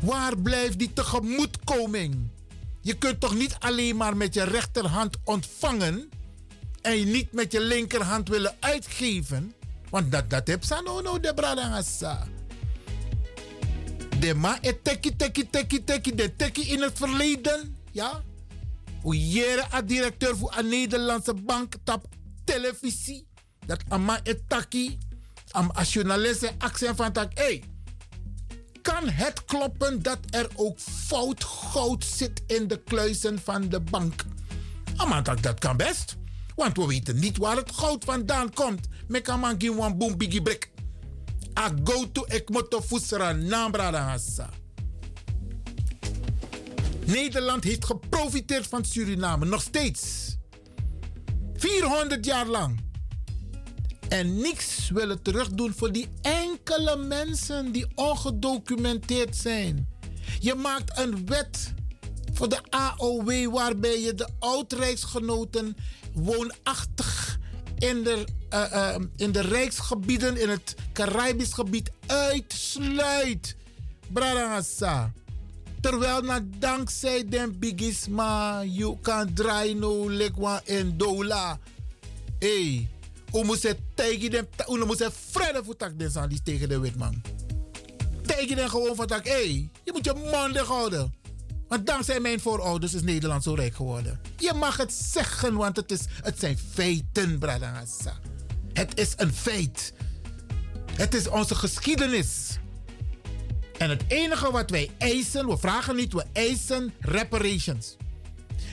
Waar blijft die tegemoetkoming? Je kunt toch niet alleen maar met je rechterhand ontvangen en je niet met je linkerhand willen uitgeven? Want dat, dat heb je no no de bradangasa. De ma e teki teki teki teki de teki in het verleden, ja? Hoe jere a directeur voor een Nederlandse bank tap televisie. Dat ama e taki, am a journalist accent van tak, hey, kan het kloppen dat er ook fout goud zit in de kluizen van de bank? Ama tak, dat kan best. Want we weten niet waar het goud vandaan komt. Me kan man give one boom biggie brick. A go to ek moto fusra nambra da hassa. Nederland heeft geprofiteerd van Suriname, nog steeds. 400 jaar lang. En niks willen terugdoen voor die enkele mensen die ongedocumenteerd zijn. Je maakt een wet voor de AOW waarbij je de oud-rijksgenoten woonachtig in de, eh, in de rijksgebieden, in het Caribisch gebied uitsluit. Bradangasa. Terwijl na dankzij den bigisma, you kan draaien no lekwa en dola. Hey, hoe moet ze tegen dem, hoe moet ze vrede tegen de witman. Tegen den gewoon van tak, hey, je moet je mond dicht houden. Want dankzij mijn voorouders is Nederland zo rijk geworden. Je mag het zeggen, want het, is, het zijn feiten, Bradangasa. Het is een feit. Het is onze geschiedenis. En het enige wat wij eisen, we vragen niet, we eisen reparations.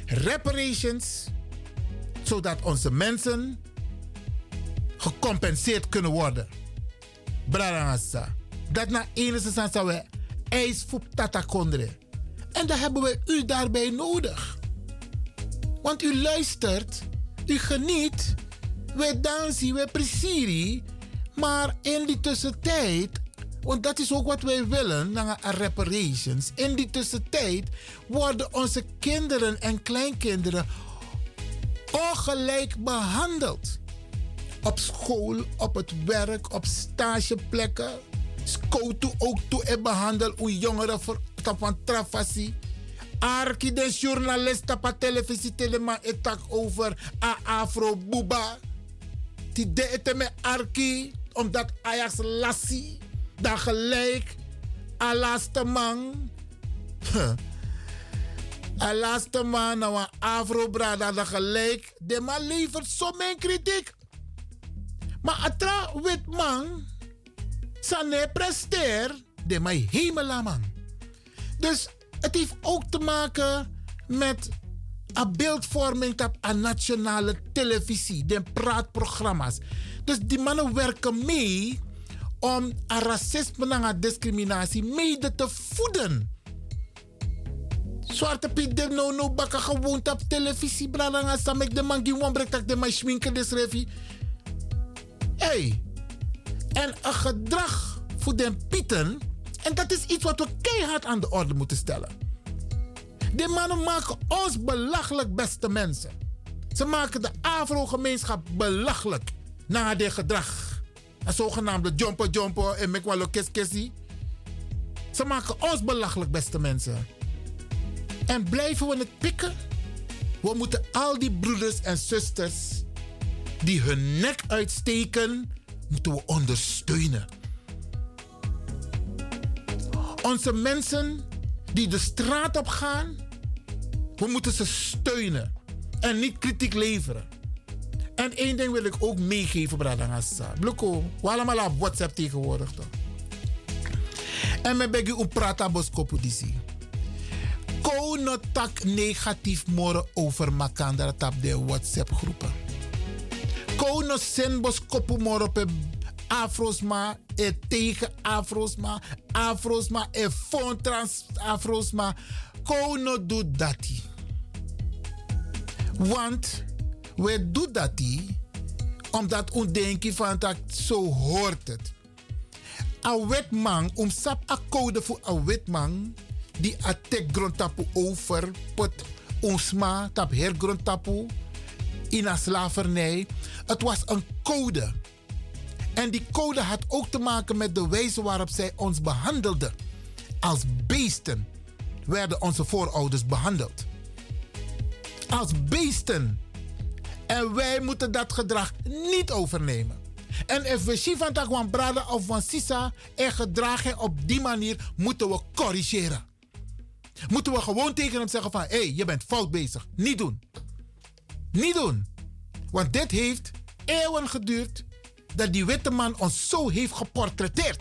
Reparations, zodat onze mensen gecompenseerd kunnen worden. Bradangasa. Dat na enige zou we eis voor tata kondre. En dan hebben we u daarbij nodig. Want u luistert, u geniet, we dansen, we presirie. Maar in die tussentijd, want dat is ook wat wij willen, naar reparations. In die tussentijd worden onze kinderen en kleinkinderen ongelijk behandeld. Op school, op het werk, op stageplekken. Scoto ook toe en behandel hoe jongeren voor van trafasi. Arki de journalist op televisie telema etak over a afro buba. Die de me arki omdat Ajax lassie dan gelijk a laatste man. A laatste man nou een afro brada dan gelijk. De man levert zo mijn kritiek. Maar atra wit man. Sane presteer. De mij hemela man. Dus het heeft ook te maken met een beeldvorming op een nationale televisie, de praatprogramma's. Dus die mannen werken mee om een racisme en discriminatie mede te voeden. Zwarte Piet de no no bakken op televisie, brada, sam ik de man die wan brengt de man schminken revi. En een gedrag voor de Pieten en dat is iets wat we keihard aan de orde moeten stellen. Die mannen maken ons belachelijk, beste mensen. Ze maken de Afro-gemeenschap belachelijk na dit gedrag. Een zogenaamde jumper jumper en mekwalo keskesi. Ze maken ons belachelijk, beste mensen. En blijven we het pikken? We moeten al die broeders en zusters die hun nek uitsteken, moeten we ondersteunen. Onze mensen die de straat op gaan, we moeten ze steunen en niet kritiek leveren. En één ding wil ik ook meegeven, Bradangassa. Bluko, we allemaal op WhatsApp tegenwoordig toch? En me begi un prata boskopu disi. Ko no tak negatief moren over makandara tap de WhatsApp groepen. Ko no sen boskopu moren pe afrosma e tegen afrosma. Afrosma e fon trans afrosma. Ko no do dati. Want we doen dat omdat we denken van dat zo hoort het. A wetman, om sap a code voor a wetman die a tek grondtapu over pot onsma tap hergrondtapu in slavernij. Het was een code. En die code had ook te maken met de wijze waarop zij ons behandelden. Als beesten werden onze voorouders behandeld. Als beesten. En wij moeten dat gedrag niet overnemen. En als we zien van Brada of van Sisa en gedragen op die manier, moeten we corrigeren. Moeten we gewoon tegen hem zeggen van, hé, hey, je bent fout bezig. Niet doen. Niet doen. Want dit heeft eeuwen geduurd dat die witte man ons zo heeft geportretteerd.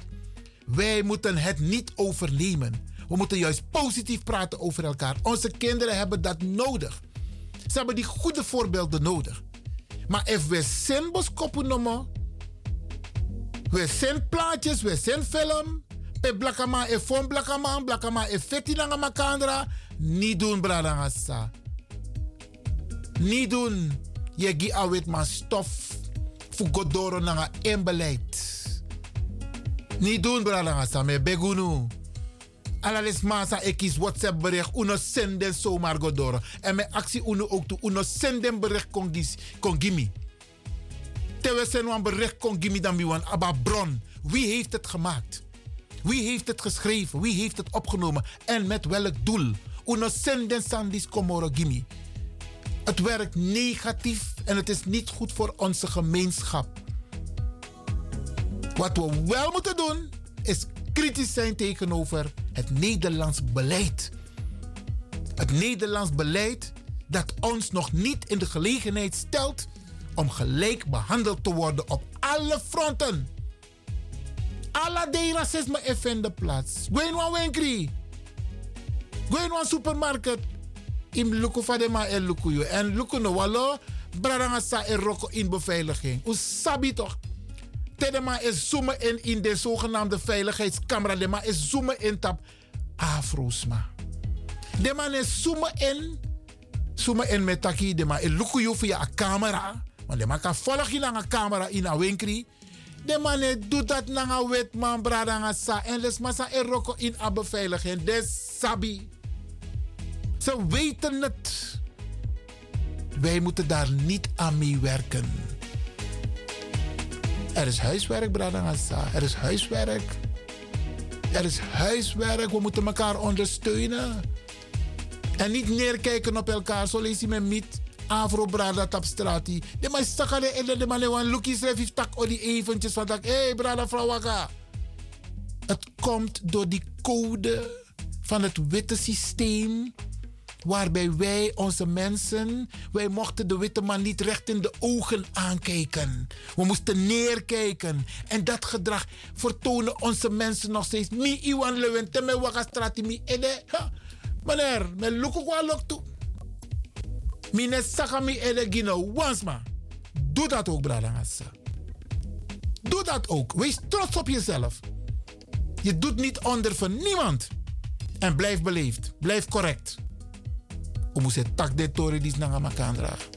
Wij moeten het niet overnemen. We moeten juist positief praten over elkaar. Onze kinderen hebben dat nodig. Ze hebben die goede voorbeelden nodig. Maar als we zijn boskoppen we zijn plaatjes, we zijn film, pe blakama e fon blakama, blakama e feti nanga makandra, niet doen bradangasa. Niet doen. Je gi awit maar stof voor godoro nanga en beleid. Niet doen bradangasa, me begunu. Alalis masa ekis WhatsApp bericht uno senden zomaar godoro. En mijn actie uno ook toe uno senden bericht kon, gimi. Terwijl sen wan bericht kon gimi dan biwan aba bron. Wie heeft het gemaakt? Wie heeft het geschreven? Wie heeft het opgenomen? En met welk doel? Uno senden sandis komoro gimi. Het werkt negatief en het is niet goed voor onze gemeenschap. Wat we wel moeten doen, is kritisch zijn tegenover het Nederlands beleid. Het Nederlands beleid dat ons nog niet in de gelegenheid stelt om gelijk behandeld te worden op alle fronten. Alla de racisme is in de plaats. Gwen wan winkri. Gwen wan supermarket. Im luku fadema en luku yo. En luku no walo. Bradanga sa en roko in beveiliging. U sabi toch. Tedema is zoomen in in de zogenaamde veiligheidscamera. De man is zoomen in tap. De man is zoomen in. Zoomen in met taki. De man is luku via een camera. De man kan volgen naar camera in een winkri. De man doet dat naar een wetman bradanga sa. En les massa en roko in een beveiliging. De sabi. Ze weten het. Wij moeten daar niet aan meewerken. Er is huiswerk, Bradangasa. Er is huiswerk. Er is huiswerk. We moeten elkaar ondersteunen. En niet neerkijken op elkaar. Zo lees je me niet. Afro Brada tap strati. De man sakade en de man wan lookie schrijf tak o die eventjes van tak. Hé hey, Brada vrouw waka. Het komt door die code van het witte systeem waarbij wij onze mensen, wij mochten de witte man niet recht in de ogen aankijken. We moesten neerkijken. En dat gedrag vertonen onze mensen nog steeds. Mi iwan lewen teme waka strati mi ede. Meneer, me luku kwa lok toe. Mi ne ede gino wansma. Doe dat ook, Bradangassa. Doe dat ook. Wees trots op jezelf. Je doet niet onder voor niemand. En blijf beleefd. Blijf correct. We moeten tak de toren die naar dragen.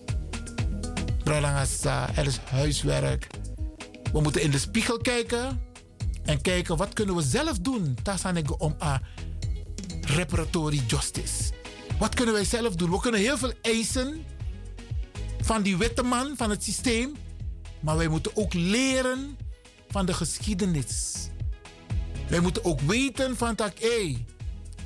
Bralangasa, er is huiswerk. We moeten in de spiegel kijken en kijken wat kunnen we zelf doen. Tasanego om a reparatory justice. Wat kunnen wij zelf doen? We kunnen heel veel eisen van die witte man, van het systeem. Maar wij moeten ook leren van de geschiedenis. Wij moeten ook weten van dat, hé,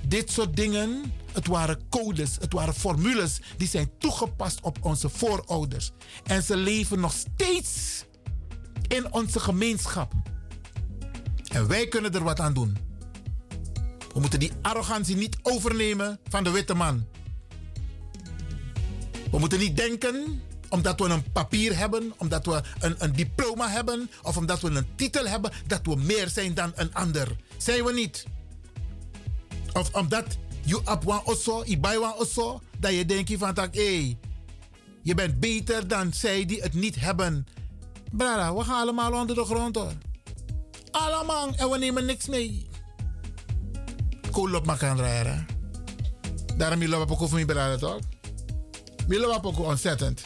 dit soort dingen, het waren codes, het waren formules die zijn toegepast op onze voorouders. En ze leven nog steeds in onze gemeenschap. En wij kunnen er wat aan doen. We moeten die arrogantie niet overnemen van de witte man. We moeten niet denken omdat we een papier hebben, omdat we een, een diploma hebben of omdat we een titel hebben, dat we meer zijn dan een ander. Zijn we niet? Of omdat je op wan osso, je bij wan osso, dat je denkt van tak, hé, je bent beter dan zij die het niet hebben. Brada, we gaan allemaal onder de grond hoor. Allemaal en we nemen niks mee. Cool op makan rijden. Daarom willen we ook over me beladen toch? We ook ontzettend.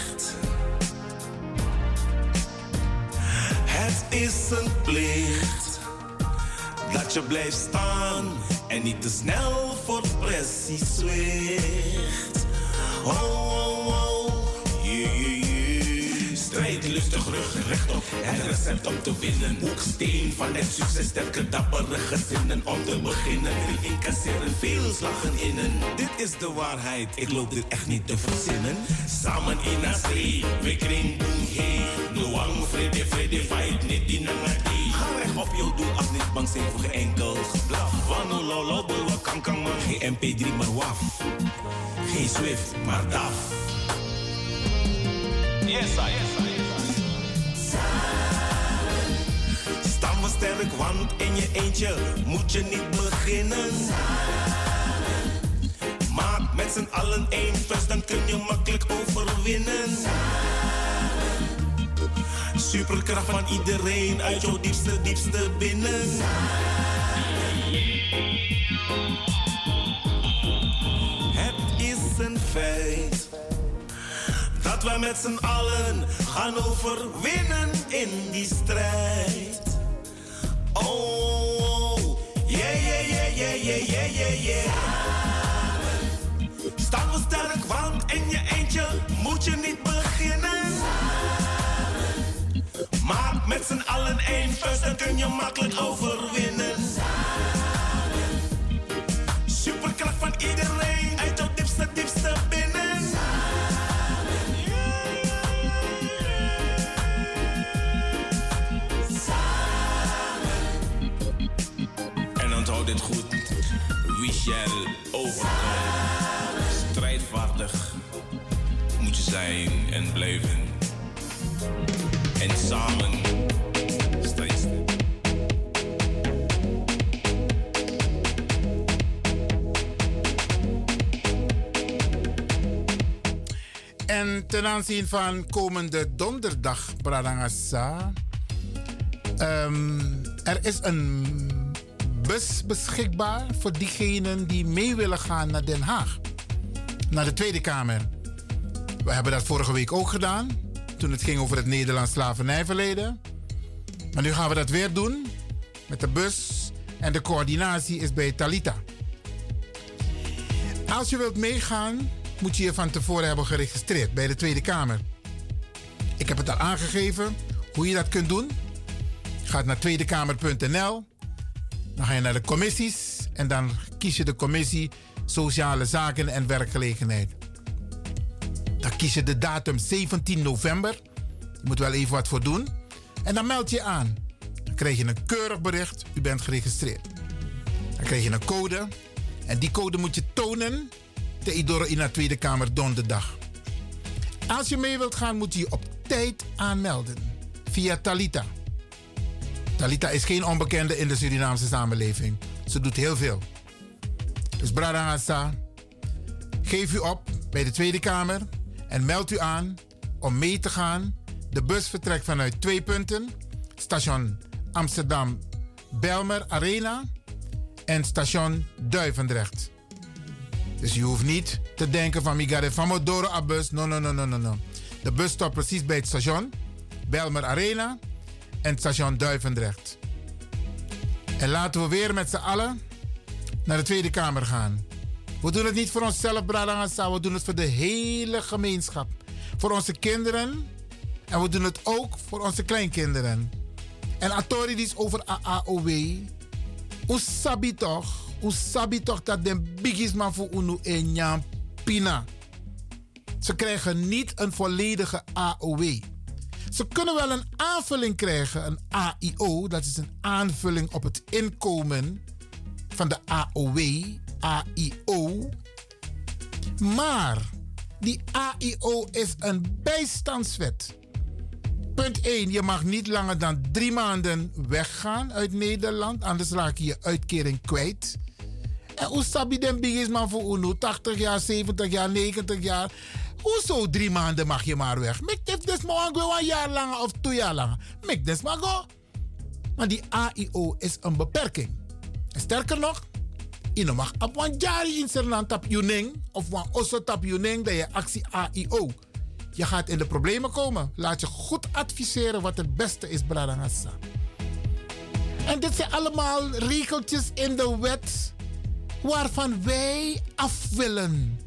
Het is een plicht dat je blijft staan en niet te snel voor pressie zwicht. Oh, oh, oh, yeah. Strijdlustig rug rechtop, het recept om te winnen. Hoeksteen van het succes, sterke dappere gezinnen om te beginnen. Die incasseren veel slagen innen. Dit is de waarheid, ik loop dit echt niet te verzinnen. Samen in street, we kring boom hey. Noang, vrede, vrede, fight, niet die nangadi. Ga recht op je doel, als niet bang zijn voor enkel geblaf. Wano lolo, kan kan man. Geen MP3 maar waf. Geen Swift, maar DAF. Yes, I, I, Staan we sterk, want in je eentje moet je niet beginnen. Maak met z'n allen één vuist, dan kun je makkelijk overwinnen. Superkracht van iedereen uit jouw diepste, diepste binnen. Het is een feit wij met z'n allen gaan overwinnen in die strijd. Oh, yeah, yeah, yeah, yeah, yeah, yeah, yeah, yeah. Staan we sterk, want in je eentje moet je niet beginnen. Maak met z'n allen één vuist, dan kun je makkelijk overwinnen. Superkracht van iedereen Dit goed. Wie shall overkomen. Strijdvaardig moet je zijn en blijven. En samen. En ten aanzien van komende donderdag, Bradangasa. ehm, er is een bus beschikbaar voor diegenen die mee willen gaan naar Den Haag. Naar de Tweede Kamer. We hebben dat vorige week ook gedaan. Toen het ging over het Nederlands slavernijverleden. Maar nu gaan we dat weer doen. Met de bus. En de coördinatie is bij Talita. Als je wilt meegaan, moet je je van tevoren hebben geregistreerd bij de Tweede Kamer. Ik heb het al aangegeven hoe je dat kunt doen. Gaat naar tweedekamer.nl. Dan ga je naar de commissies en dan kies je de commissie Sociale Zaken en Werkgelegenheid. Dan kies je de datum 17 november. Je moet wel even wat voor doen. En dan meld je aan. Dan krijg je een keurig bericht. U bent geregistreerd. Dan krijg je een code. En die code moet je tonen te Idoro in de Tweede Kamer donderdag. Als je mee wilt gaan, moet je je op tijd aanmelden. Via Talita. Talita is geen onbekende in de Surinaamse samenleving. Ze doet heel veel. Dus Bradangasa, geef u op bij de Tweede Kamer en meld u aan om mee te gaan. De bus vertrekt vanuit twee punten. Station Amsterdam Belmer Arena en station Duivendrecht. Dus je hoeft niet te denken van Migare van Modoro a bus. No, no, no, no, no, no. De bus stopt precies bij het station Belmer Arena en station Duivendrecht. En laten we weer met z'n allen naar de Tweede Kamer gaan. We doen het niet voor onszelf, Bradangasa. We doen het voor de hele gemeenschap. Voor onze kinderen. En we doen het ook voor onze kleinkinderen. En Atori is over AAOW. Toch? Hoe sabi toch dat de biggest man voor UNO en Pina. Ze krijgen niet een volledige AOW. Ze kunnen wel een aanvulling krijgen, een AIO, dat is een aanvulling op het inkomen van de AOW, AIO. Maar die AIO is een bijstandswet. Punt 1. Je mag niet langer dan drie maanden weggaan uit Nederland, anders raak je je uitkering kwijt. En hoe sabi den man voor UNO? 80 jaar, 70 jaar, 90 jaar. Hoezo drie maanden mag je maar weg? Mek dit des maar een jaar lang of twee jaar lang. Mek des maar go. Maar die AIO is een beperking. Sterker nog, je mag op een jaar in yuning of een osso tap dat je actie AIO. Je gaat in de problemen komen. Laat je goed adviseren wat het beste is, Bradangassa. En dit zijn allemaal regeltjes in de wet waarvan wij af willen.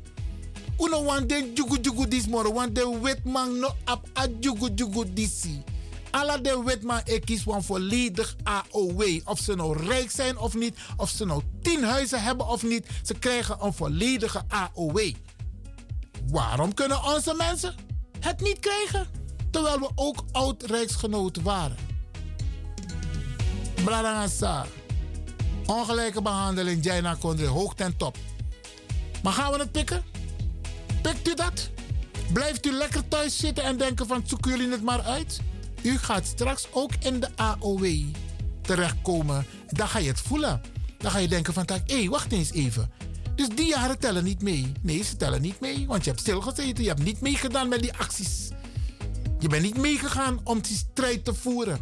Uno want den jugu jugu dis moro, want de wetman no ap a jugu jugu disi. Alla de wetman kies een volledig AOW. Of ze nou rijk zijn of niet, of ze nou tien huizen hebben of niet, ze krijgen een volledige AOW. Waarom kunnen onze mensen het niet krijgen? Terwijl we ook oud-rijksgenoten waren. Bradangasa. Ongelijke behandeling, Jaina Kondre, hoog ten top. Maar gaan we het pikken? Pikt u dat? Blijft u lekker thuis zitten en denken van zoeken jullie het maar uit? U gaat straks ook in de AOW terechtkomen. Dan ga je het voelen. Dan ga je denken van, hé, hey, wacht eens even. Dus die jaren tellen niet mee. Nee, ze tellen niet mee, want je hebt stilgezeten. Je hebt niet meegedaan met die acties. Je bent niet meegegaan om die strijd te voeren.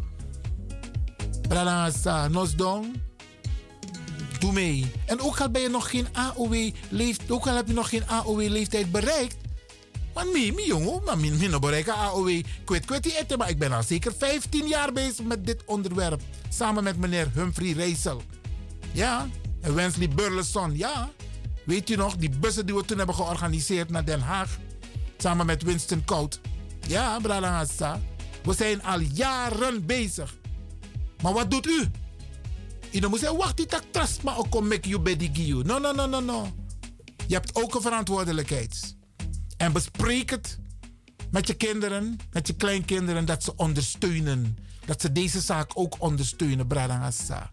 Brada, nosdong. Doe mee. En ook al ben je nog geen AOW leeft, ook al heb je nog geen AOW leeftijd bereikt. Want mi, mi jongen, maar mi, mi no bereiken AOW. Kwet kwet die eten, maar ik ben al zeker 15 jaar bezig met dit onderwerp. Samen met meneer Humphrey Reisel. Ja, en Wensley Burleson, ja. Weet je nog, die bussen die we toen hebben georganiseerd naar Den Haag. Samen met Winston Kout. Ja, Brada We zijn al jaren bezig. Maar wat doet u? Je moet zeggen, wacht, tak trust maar ook om make you bedi No, no, no, no, no. Je hebt ook een verantwoordelijkheid. En bespreek het met je kinderen, met je kleinkinderen, dat ze ondersteunen. Dat ze deze zaak ook ondersteunen, Bradangasa.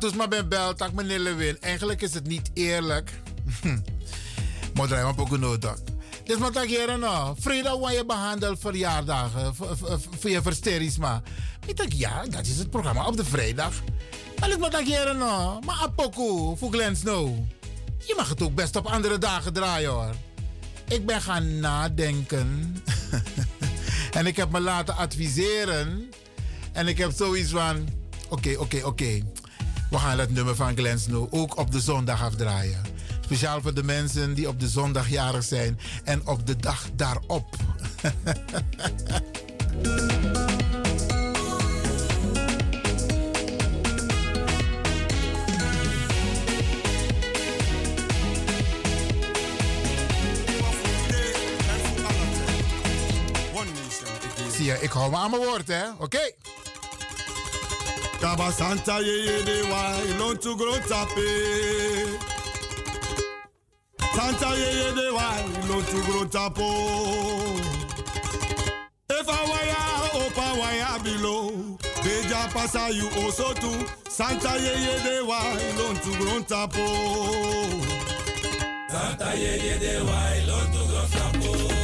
Wat maar ben bel, tak meneer Lewin. Eigenlijk is het niet eerlijk. Maar draai maar ook nodig. Dus wat ik hier nou? Vrijdag waar je behandelt verjaardagen, voor je versteries maar. Ik denk ja, dat is het programma op de vrijdag. Maar ik wat hier nou? Maar apoku, voor Glen Snow. Je mag het ook best op andere dagen draaien hoor. Ik ben gaan nadenken. en ik heb me laten adviseren. En ik heb zoiets van: oké, oké, oké. We gaan het nummer van Glen Snow ook op de zondag afdraaien. Speciaal voor de mensen die op de zondag jarig zijn en op de dag daarop. Zie je, ik hou me aan mijn woord, hè? Oké. Kaba Santa ye de wa ilon to grow tape. Santa ye ye de wa ilon to grow tapo. If wire opa wire below. Beja pasa you also too. Santa ye ye de wa ilon to grow tapo. Santa ye ye de wa ilon to grow tapo.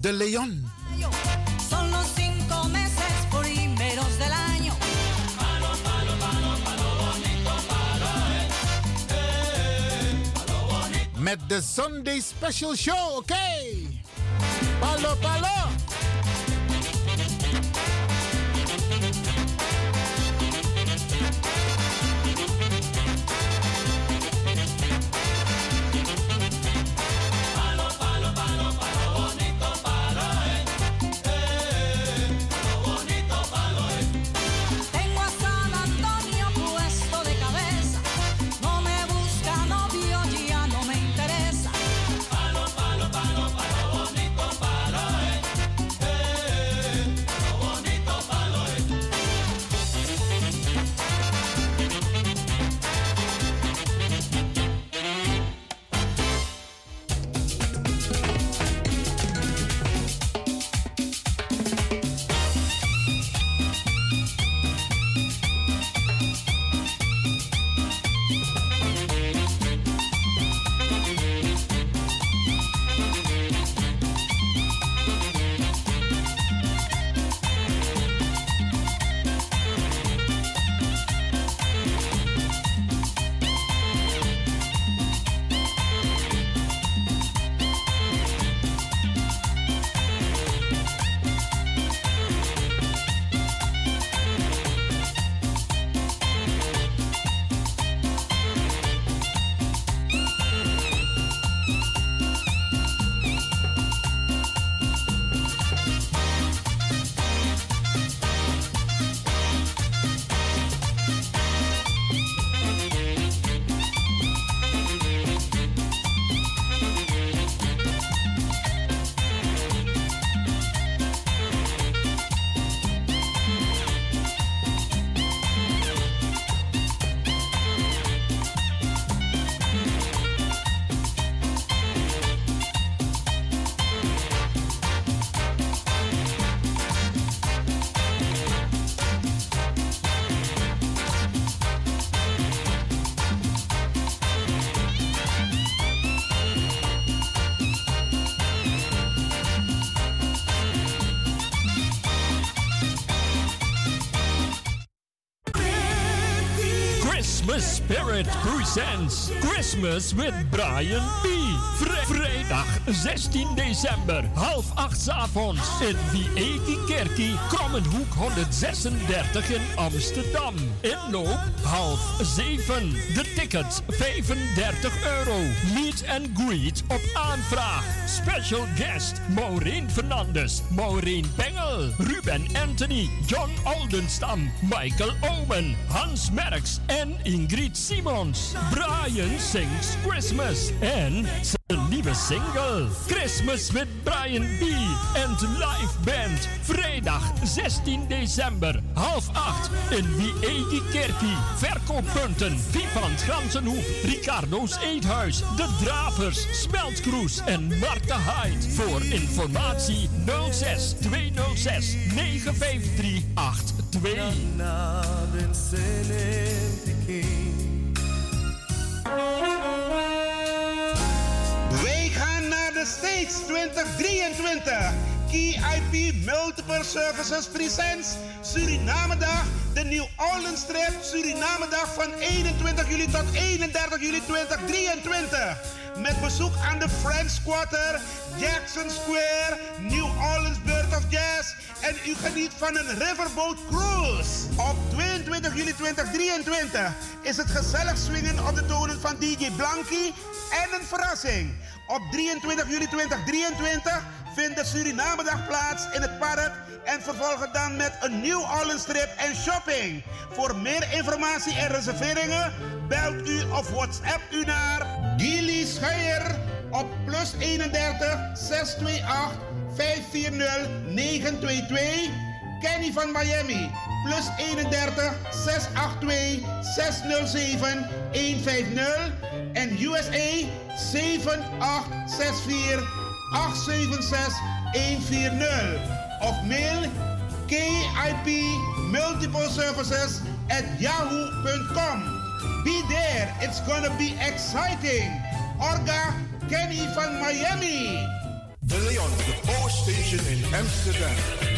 Eh. Eh, Met de Sunday Special Show, oké? Palo, palo. Palo, Spirit Christmas with Brian B. Vri- vrijdag 16 december, half acht avonds in Vieki Kerkie, Krommenhoek 136 in Amsterdam. Inloop half zeven. De tickets 35 euro. Meet and greet op aanvraag. Special guest Maureen Fernandes, Maureen Ruben Anthony, John Oldenstam, Michael Omen, Hans Merks en Ingrid Simons. Brian sings Christmas en zijn nieuwe single Christmas with Brian B. en live band. Vrijdag 16 december, half in Wiegi Kerkie. Verkooppunten Vivant Gansenhoef, Ricardo's Eethuis, De Dravers, Smeltkroes en Marta Hyde. Voor informatie 06 206 953 82. Wij gaan naar de States 2023. KIP Multiple Services Presents Surinamedag. De New Orleans Trip Surinamedag van 21 juli tot 31 juli 2023. Met bezoek aan de French Quarter, Jackson Square, New Orleans Bird of Jazz. En u geniet van een riverboat cruise. Op 22 juli 2023 is het gezellig swingen op de tonen van DJ Blanky en een verrassing. Op 23 juli 2023 vindt de Surinamedag plaats in het park en vervolgen dan met een New Orleans trip en shopping. Voor meer informatie en reserveringen belt u of WhatsApp u naar Gilly Scheier op plus 31 628 540 922. Kenny van Miami plus 31 682 607 150 en USA 7864 876 140 of mail KIP Multiple Services at yahoo.com. Be there, it's gonna be exciting. Orga Kenny van Miami. Leon, the Power Station in Amsterdam.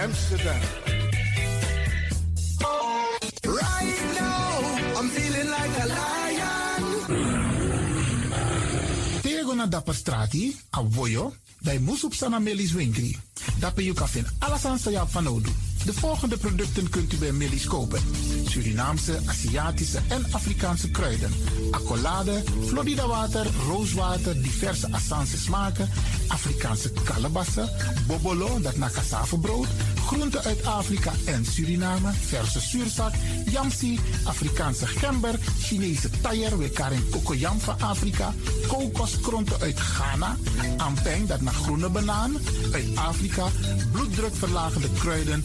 Amsterdam. Right now, I'm feeling like a lion. Tego na dapper strati, a voyo, bij Moesop Sana Melis Winkri. Dapper you kafin alasan sa ya fanodu. De volgende producten kunt u bij Millie's kopen. Surinaamse, Aziatische en Afrikaanse kruiden. Accolade, Florida water, rooswater, diverse Assange smaken. Afrikaanse kalebassen, bobolo, dat na brood. Groenten uit Afrika en Suriname, verse zuurzak, yamsi, Afrikaanse gember, Chinese taier, we karing kokoyam van Afrika, kokoskronten uit Ghana, ampeng, dat naar groene banaan, uit Afrika, bloeddrukverlagende kruiden,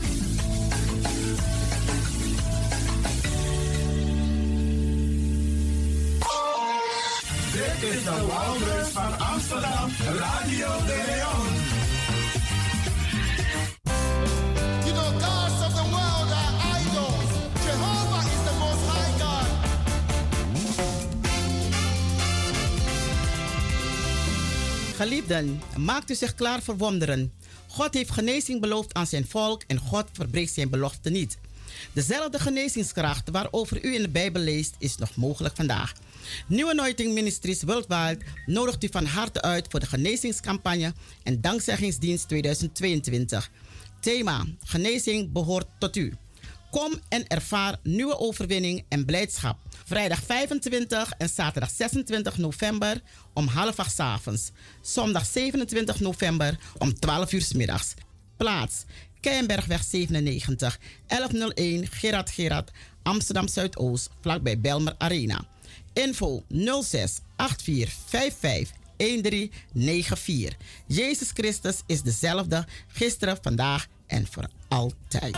Dit is de Wouders van Amsterdam, Radio de Leon. You know, gods of the world are idols. Jehovah is the most high God. Geliefden, maakt u zich klaar voor wonderen. God heeft genezing beloofd aan zijn volk en God verbreekt zijn belofte niet. Dezelfde genezingskracht waarover u in de Bijbel leest, is nog mogelijk vandaag. Nieuwe Anointing Ministries Worldwide nodigt u van harte uit voor de genezingscampagne en dankzeggingsdienst 2022. Thema: Genezing behoort tot u. Kom en ervaar nieuwe overwinning en blijdschap. Vrijdag 25 en zaterdag 26 november om half acht avonds. Zondag 27 november om 12 uur 's middags. Plaats: Keienbergweg 97, 1101 Gerard Gerard, Amsterdam Zuidoost, vlakbij Belmer Arena. Info 06 84 55 1394. Jezus Christus is dezelfde gisteren, vandaag en voor altijd.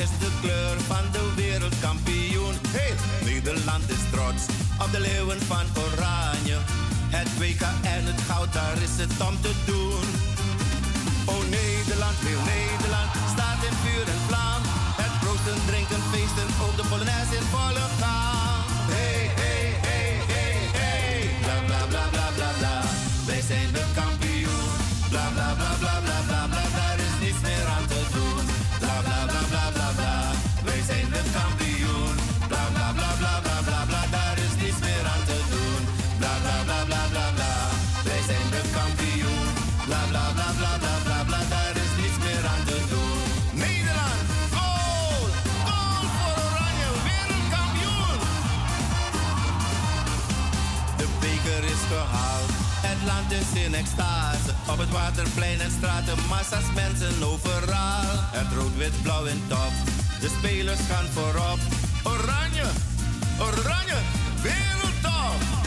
Is de kleur van de wereldkampioen. Hey, Nederland is trots op de leeuwen van Oranje. Het WK en het goud, daar is het om te doen. Oh Nederland, heel Nederland, staat in vuur en vlam. Het proosten, drinken, feesten, op de Polonaise in volle gang. Hey, hey, hey, hey, hey. Bla, bla, bla, bla, bla, bla. Wij zijn de. Op het waterplein en straten, massa's mensen overal. Het rood-wit-blauw in top, de spelers gaan voorop. Oranje, oranje, wereldtop!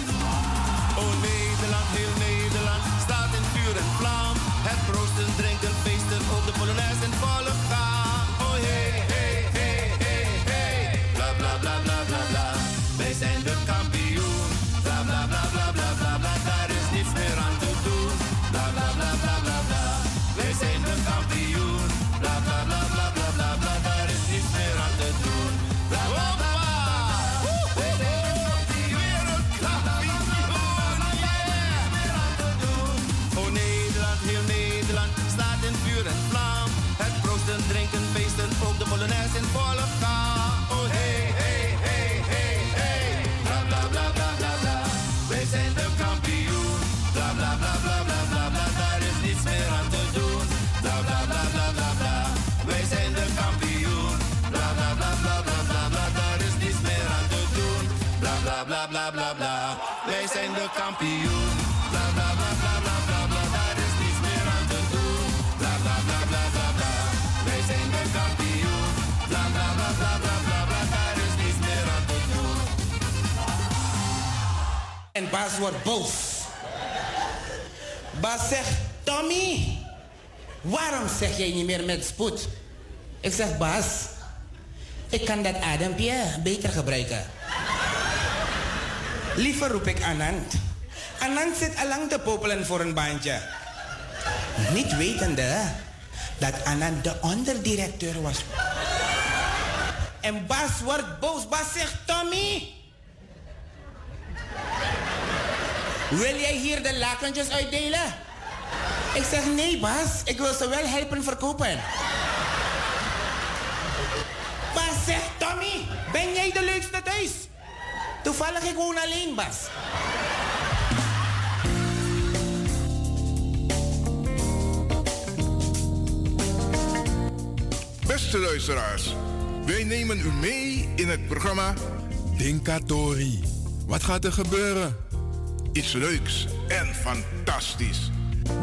Bas wordt boos. Bas zegt, Tommy, waarom zeg jij niet meer met spoed? Ik zeg, Bas, ik kan dat adempje beter gebruiken. Liever roep ik Anand. Anand zit allang te popelen voor een baantje. Niet wetende dat Anand de onderdirecteur was. En Bas wordt boos. Bas zegt, Tommy, Wil jij hier de lakentjes uitdelen? Ik zeg nee, Bas. Ik wil ze wel helpen verkopen. Bas zegt, Tommy, ben jij de leukste thuis? Toevallig ik woon alleen, Bas. Beste luisteraars, wij nemen u mee in het programma Dinkatori. Wat gaat er gebeuren? Iets leuks en fantastisch.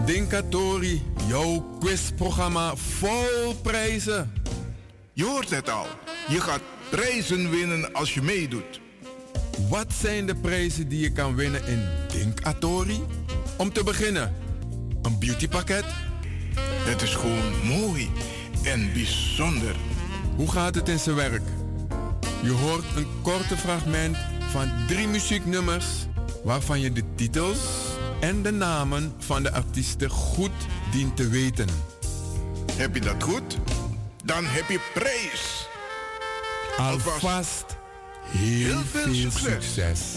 Dinkatori, jouw quizprogramma vol prijzen. Je hoort het al. Je gaat prijzen winnen als je meedoet. Wat zijn de prijzen die je kan winnen in Dinkatori? Om te beginnen, een beautypakket. Het is gewoon mooi en bijzonder. Hoe gaat het in zijn werk? Je hoort een korte fragment van drie muzieknummers waarvan je de titels en de namen van de artiesten goed dient te weten. Heb je dat goed? Dan heb je prijs. Alvast heel, veel, succes.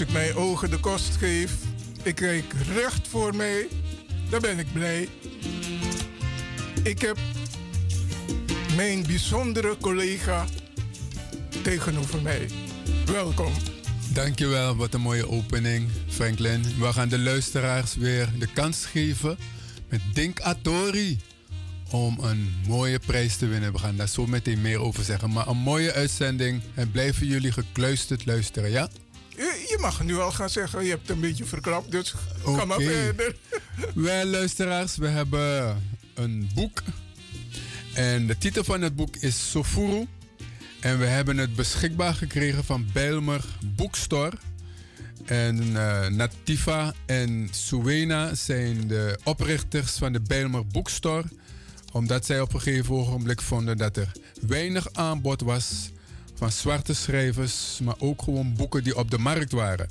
Als ik mijn ogen de kost geef, ik kijk recht voor mij, dan ben ik blij. Ik heb mijn bijzondere collega tegenover mij. Welkom. Dankjewel, wat een mooie opening, Franklin. We gaan de luisteraars weer de kans geven met Dink Atori om een mooie prijs te winnen. We gaan daar zo meteen meer over zeggen. Maar een mooie uitzending en blijven jullie gekluisterd luisteren, ja? Je, mag nu al gaan zeggen, je hebt het een beetje verklapt, dus ga maar verder. Wel, luisteraars, we hebben een boek. En de titel van het boek is Sofuru. En we hebben het beschikbaar gekregen van Bijlmer Bookstore. En eh, Nativa en Suwena zijn de oprichters van de Bijlmer Bookstore. Omdat zij op een gegeven ogenblik vonden dat er weinig aanbod was van zwarte schrijvers, maar ook gewoon boeken die op de markt waren.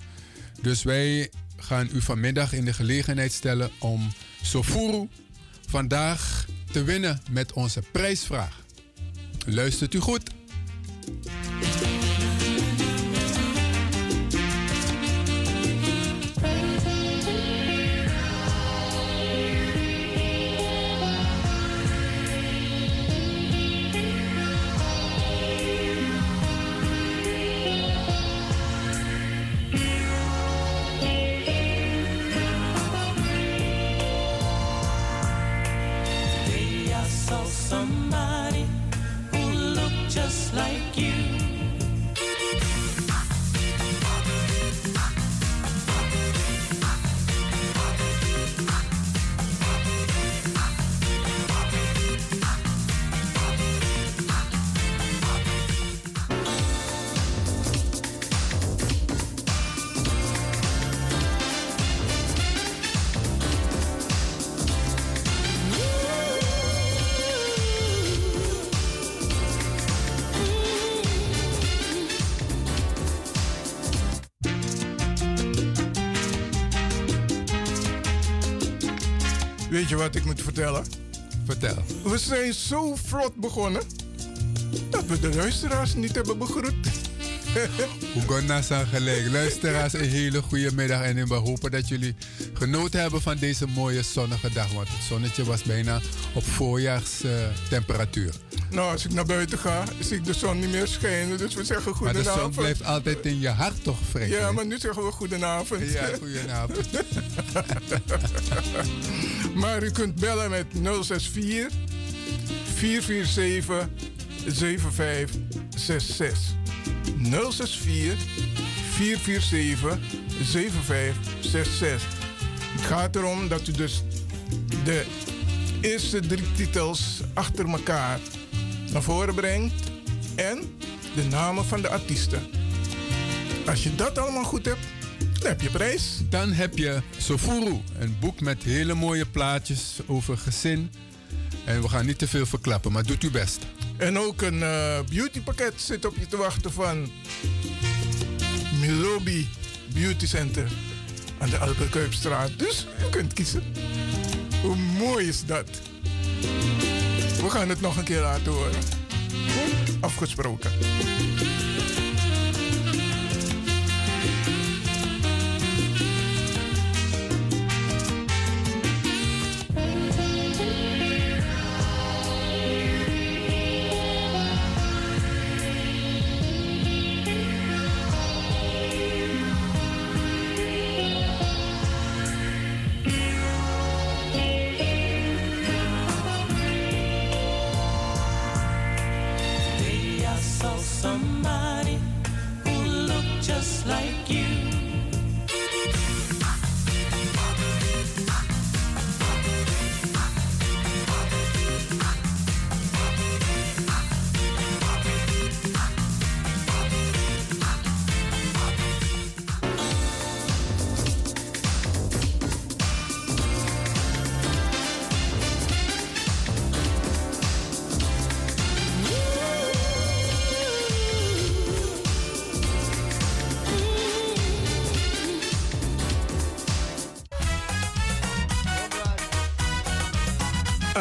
Dus wij gaan u vanmiddag in de gelegenheid stellen om Sofuru vandaag te winnen met onze prijsvraag. Luistert u goed? Weet je wat ik moet vertellen? Vertel. We zijn zo vlot begonnen dat we de luisteraars niet hebben begroet. Oegonna zijn gelijk. Luisteraars, een hele goede middag. En we hopen dat jullie genoten hebben van deze mooie zonnige dag. Want het zonnetje was bijna op voorjaarstemperatuur. nou, als ik naar buiten ga, zie ik de zon niet meer schijnen. Dus we zeggen maar de goedenavond. zon blijft altijd in je hart toch, Frank? Ja, maar nu zeggen we goedenavond. Ja, goedenavond. maar u kunt bellen met 064 447 7566. 064 447 7566. Het gaat erom dat u dus de eerste drie titels achter elkaar naar voren brengt en de namen van de artiesten. Als je dat allemaal goed hebt, dan heb je prijs. Dan heb je Sofuru, een boek met hele mooie plaatjes over gezin. En we gaan niet te veel verklappen, maar doet uw best. En ook een eh, beautypakket zit op je te wachten van Milobi Beauty Center aan de Albert Kuipstraat. Dus u kunt kiezen. Hoe mooi is dat? We gaan het nog een keer laten horen. Afgesproken.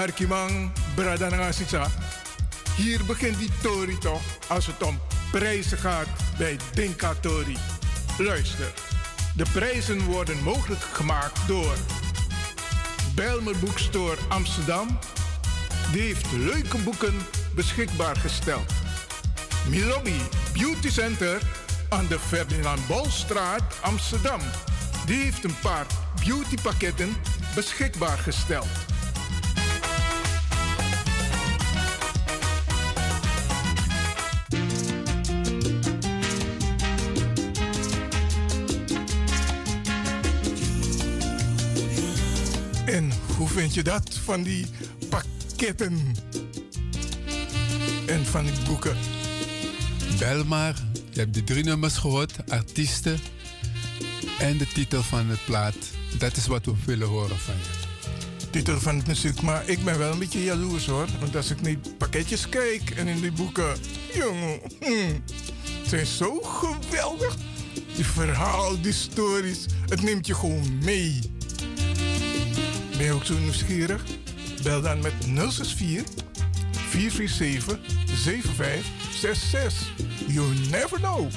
Arkimang Bradangasisa. Hier begint die Tori toch als het om prijzen gaat bij Dinka Tori. Luister, de prijzen worden mogelijk gemaakt door Belmer Boekstore Amsterdam. Die heeft leuke boeken beschikbaar gesteld. Milobi Beauty Center aan de Ferdinand Bolstraat Amsterdam. Die heeft een paar beautypakketten beschikbaar gesteld. Vind je dat van die pakketten? En van die boeken? Bel maar. Je hebt de drie nummers gehoord, artiesten en de titel van het plaat. Dat is wat we willen horen van je. Titel van het muziek, maar ik ben wel een beetje jaloers hoor. Want als ik naar die pakketjes kijk en in die boeken, jongen, hmm, het zijn zo geweldig. Die verhaal, die stories, het neemt je gewoon mee. Ben je ook zo nieuwsgierig? Bel dan met 064 447 7566. You never know.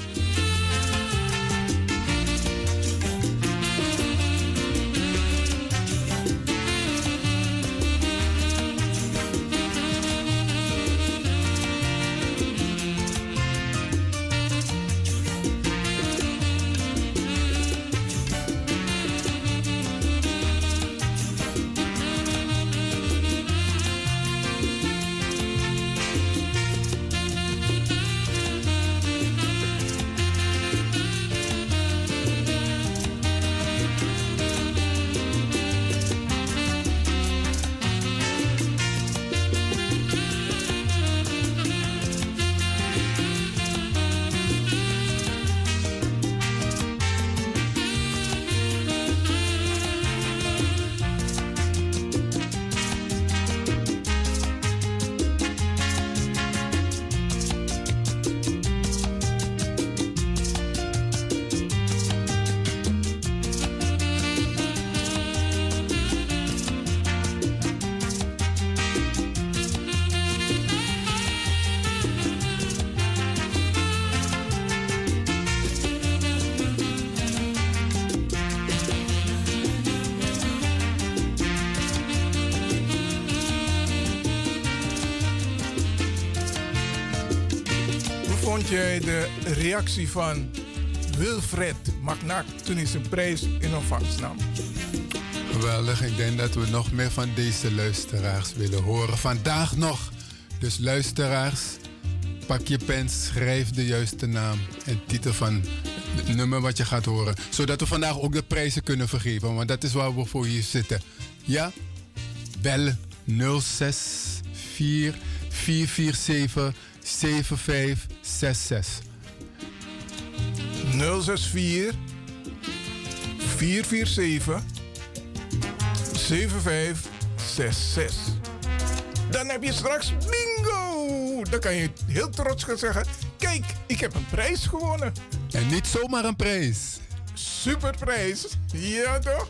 Reactie van Wilfred Magnac toen hij zijn prijs in ontvangst nam? Geweldig. Ik denk dat we nog meer van deze luisteraars willen horen. Vandaag nog. Dus luisteraars, pak je pen, schrijf de juiste naam en titel van het nummer wat je gaat horen. Zodat we vandaag ook de prijzen kunnen vergeven. Want dat is waar we voor hier zitten. Ja? Bel 064 447 7566. 064 447 7566. Dan heb je straks bingo! Dan kan je heel trots gaan zeggen: Kijk, ik heb een prijs gewonnen. En niet zomaar een prijs. Superprijs. Ja toch?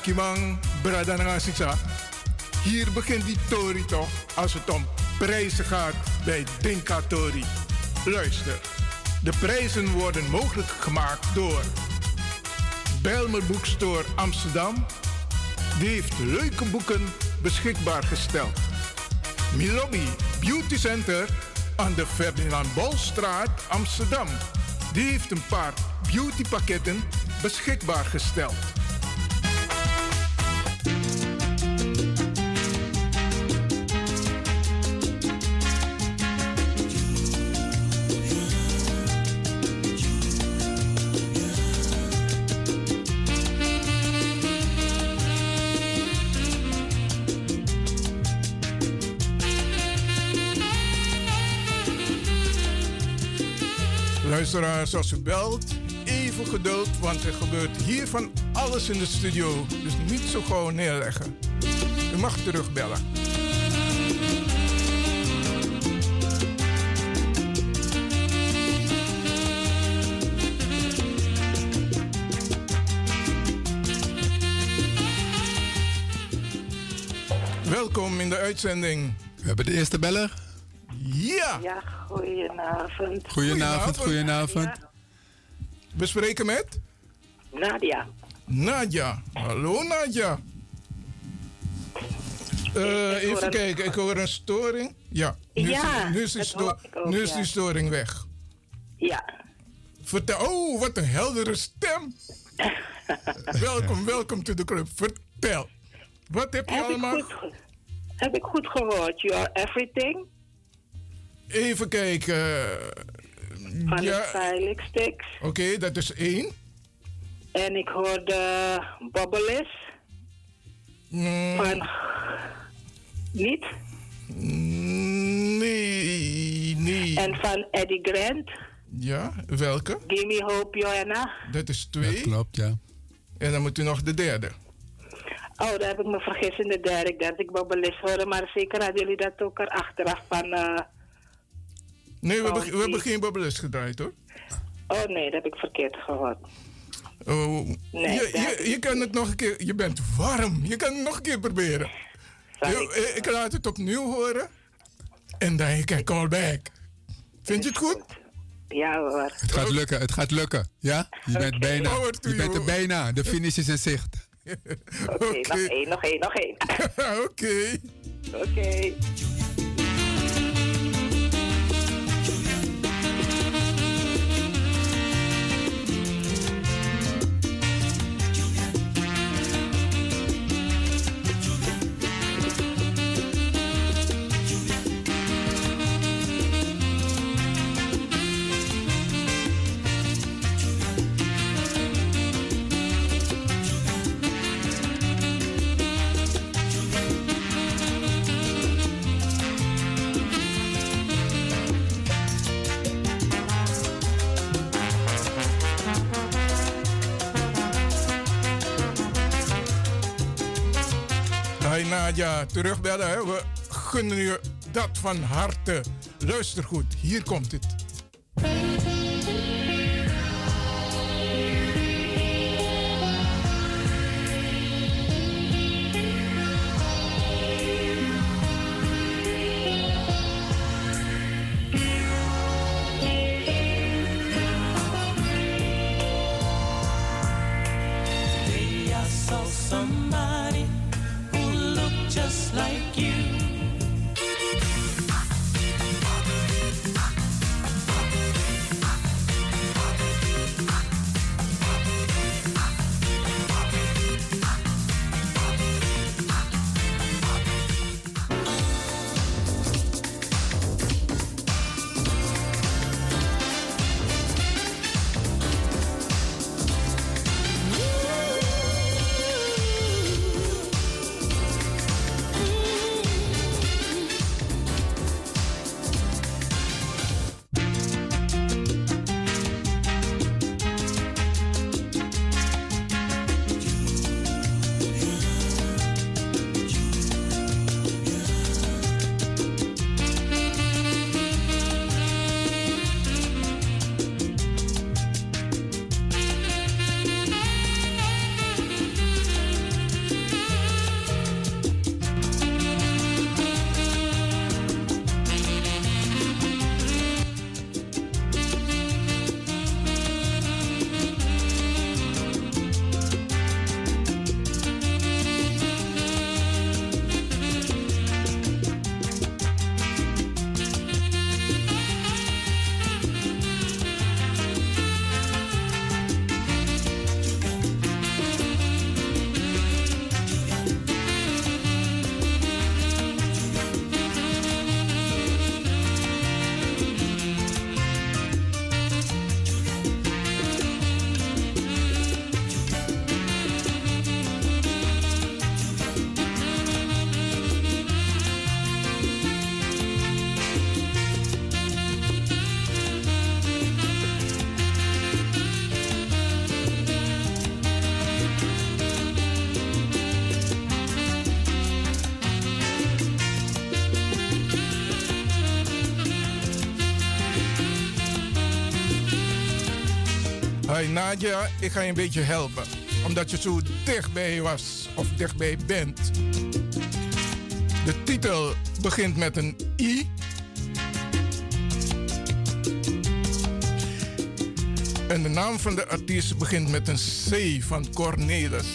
Arkimang Bradanangasisa. Hier begint die Tori toch als het om prijzen gaat bij Dinka Tori. Luister, de prijzen worden mogelijk gemaakt door Belmer Boekstore Amsterdam. Die heeft leuke boeken beschikbaar gesteld. Milobi Beauty Center aan de Ferdinand Bolstraat Amsterdam. Die heeft een paar beautypakketten beschikbaar gesteld. Luisteraars, als u belt, even geduld, want er gebeurt hier van alles in de studio. Dus niet zo gewoon neerleggen. U mag terugbellen. Welkom in de uitzending. We hebben de eerste beller. Ja! Ja, goedenavond. Goedenavond, goedenavond. We spreken met? Nadia. Nadia. Hallo Nadia. Eh, hoor even een- kijken, ik hoor een storing. Ja, nu, Ja, is, nu, is, die dat sto- hoor ik ook, nu is ja. die storing weg. Ja. Vertel, oh, wat een heldere stem. welkom, welkom to the club. Vertel. Wat heb je Heb ik allemaal? goed Heb ik goed gehoord? You are everything? Even kijken. Van ja, de Stylic Sticks. oké, dat is één. En ik hoorde Bobbelis. Mm, Van... Niet? nee, nee. En van Eddie Grant. Ja, welke? Gimme Hope, Joanna. Dat is twee. Dat klopt, ja. En dan moet u nog de derde. Oh, daar heb ik me vergist in de derde. Ik dacht ik Bobbelis hoorde. Maar zeker hadden jullie dat ook er achteraf van... eh Nee, we, hebben, Oh, we hebben geen Babbeles gedraaid hoor. Oh nee, dat heb ik verkeerd gehoord. Oh, Nee, je, je, je kan het nog een keer. Je bent warm. Je kan het nog een keer proberen. Je- ik, laat het opnieuw horen. En dan je kan call back. Vind je het goed? Ja hoor. Het gaat lukken, het gaat lukken. Ja? Je bent bijna. Je bent er bijna. De finish is in zicht. Oké, nog één, nog één, nog één. Oké. Oké. Nadia, terugbellen. Hè? We gunnen je dat van harte. Luister goed, hier komt het. Hi Nadia, ik ga je een beetje helpen. Omdat je zo dichtbij was of dichtbij bent. De titel begint met een I. En de naam van de artiest begint met een C van Cornelis.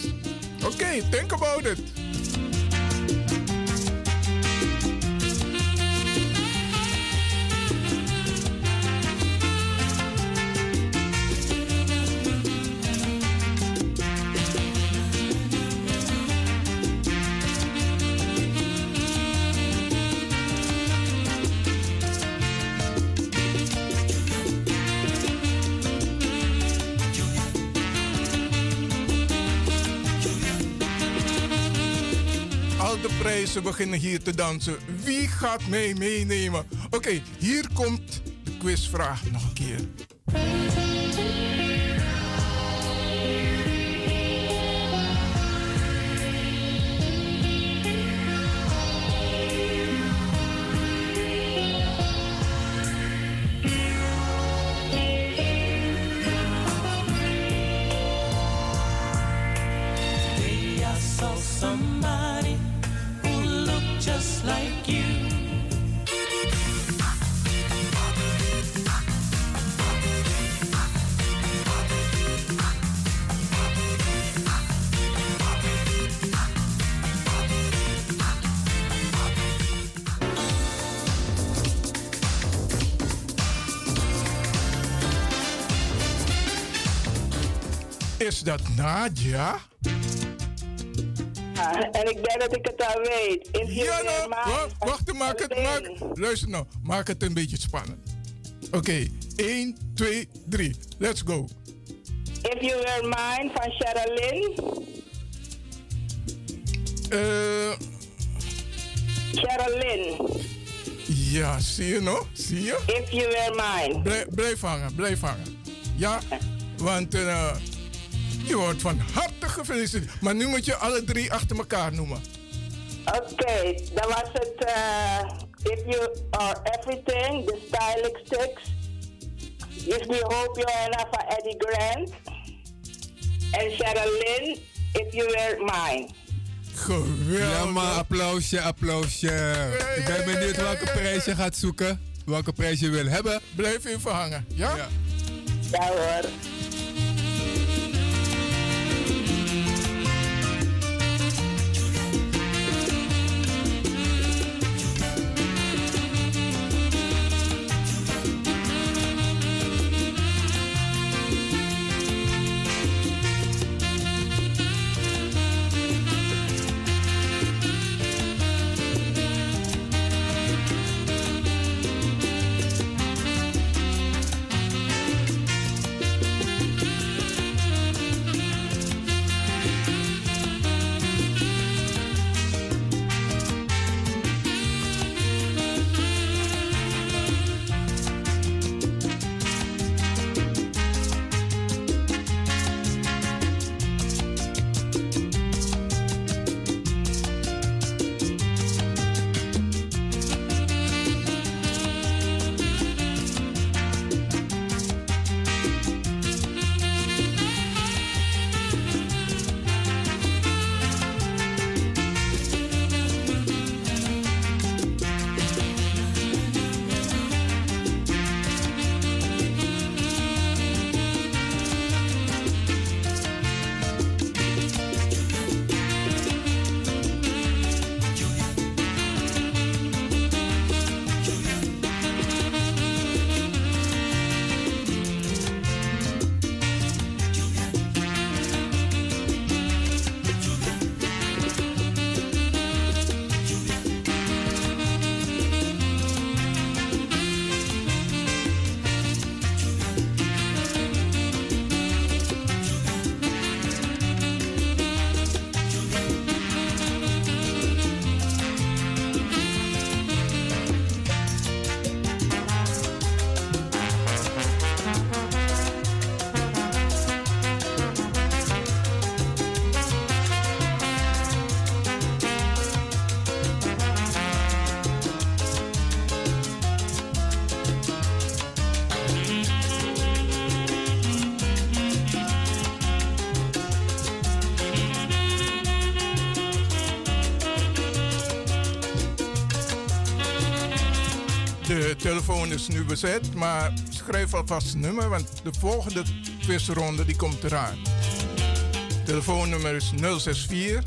Oké, think about it. Prijzen beginnen hier te dansen. Wie gaat mij meenemen? Oké, hier komt de quizvraag nog een keer. Dat Nadia? Ah, en ik denk dat ik het al weet. If Ja, nou, wacht, wacht, maak het, maak, luister nou, maak het een beetje spannend. Oké, 1, 2, 3, let's go. If You Were Mine van Sherilyn. Eh, Sherilyn. ja, zie je nog? Zie je? If You Were Mine. Blijf, blijf hangen, blijf hangen. Ja, want eh, je wordt van harte gefeliciteerd. Maar nu moet je alle drie achter elkaar noemen. Oké, dan was het eh, If You Are Everything, The Stylic Sticks. If Me Hope Joanna van Eddie Grant. En Sherilyn, If You Were Mine. Geweldig. Ja, maar applausje, applausje. Ik ben benieuwd welke prijs je gaat zoeken. Welke prijs je wil hebben. Blijf even hangen, ja? Ja, ja hoor. Telefoon is nu bezet, maar schrijf alvast het nummer, want de volgende quizronde die komt eraan. Telefoonnummer is 064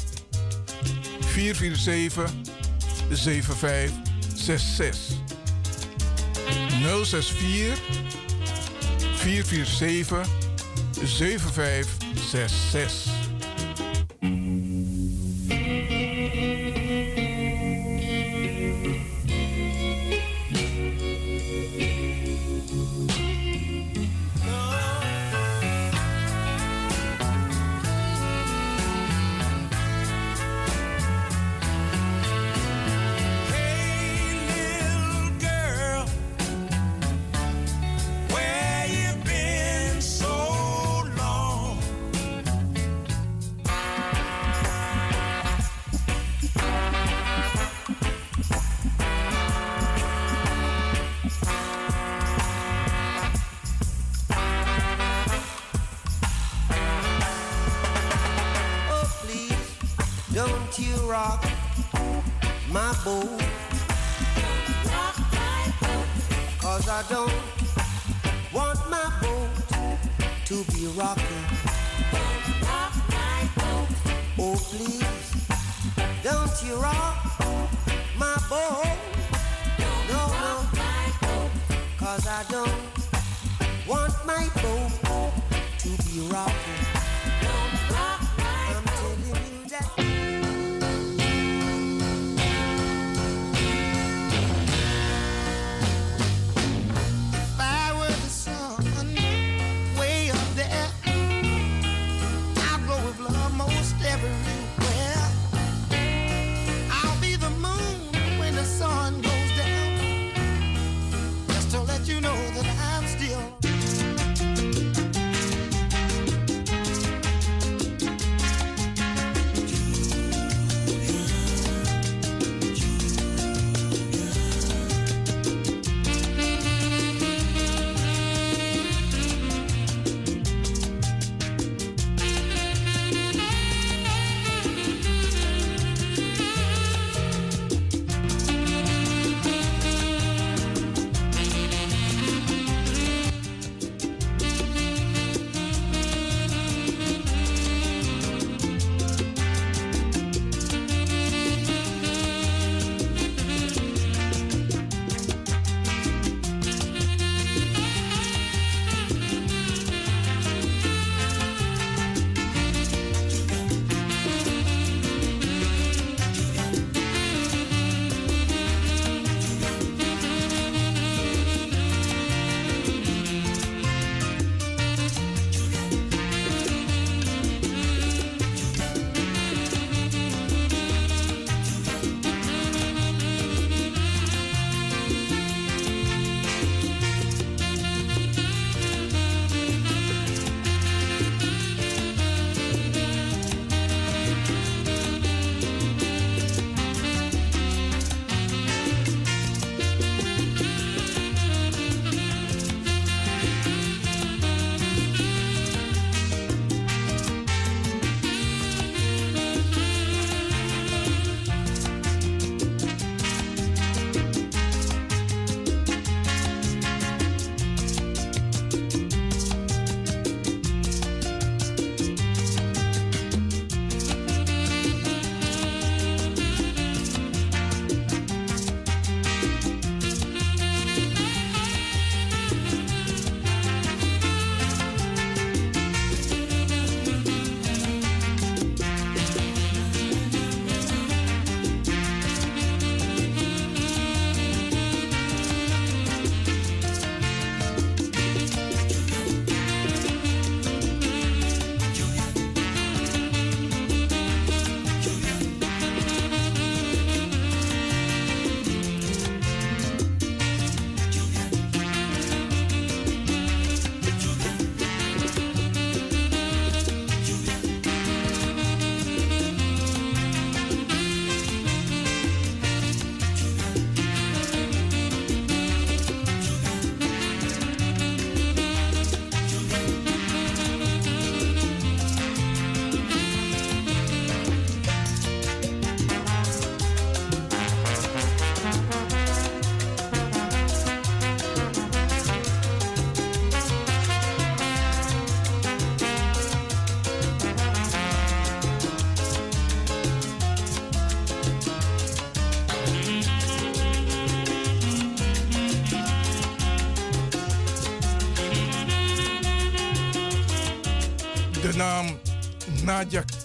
447 7566. 064 447 7566.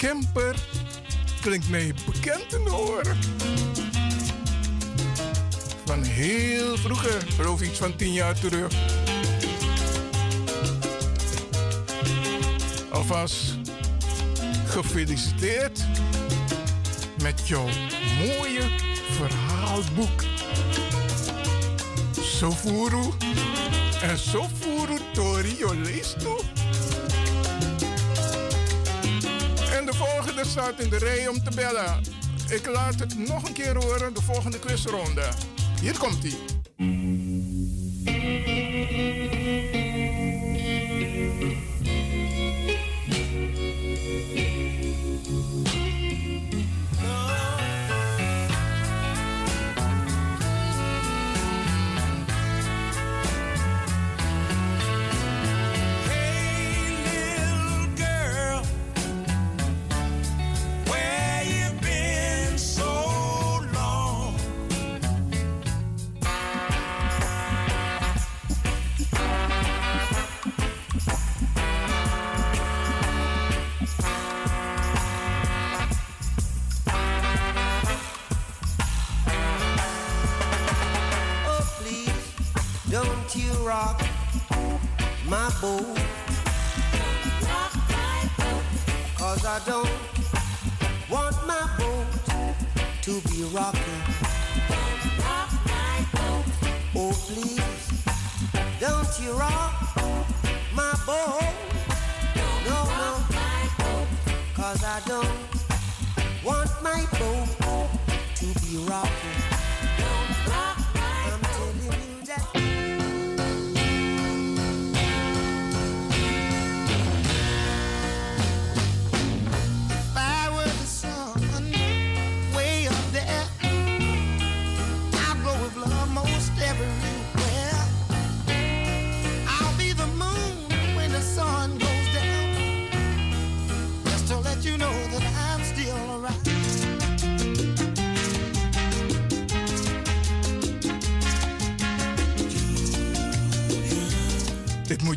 Kemper klinkt mij bekend in de oren. Van heel vroeger, geloof iets van tien jaar terug. Alvast gefeliciteerd met jouw mooie verhaalboek. Sofuru en Sofuru Tori, je leest toe. De volgende staat in de rij om te bellen. Ik laat het nog een keer horen, de volgende quizronde. Hier komt hij.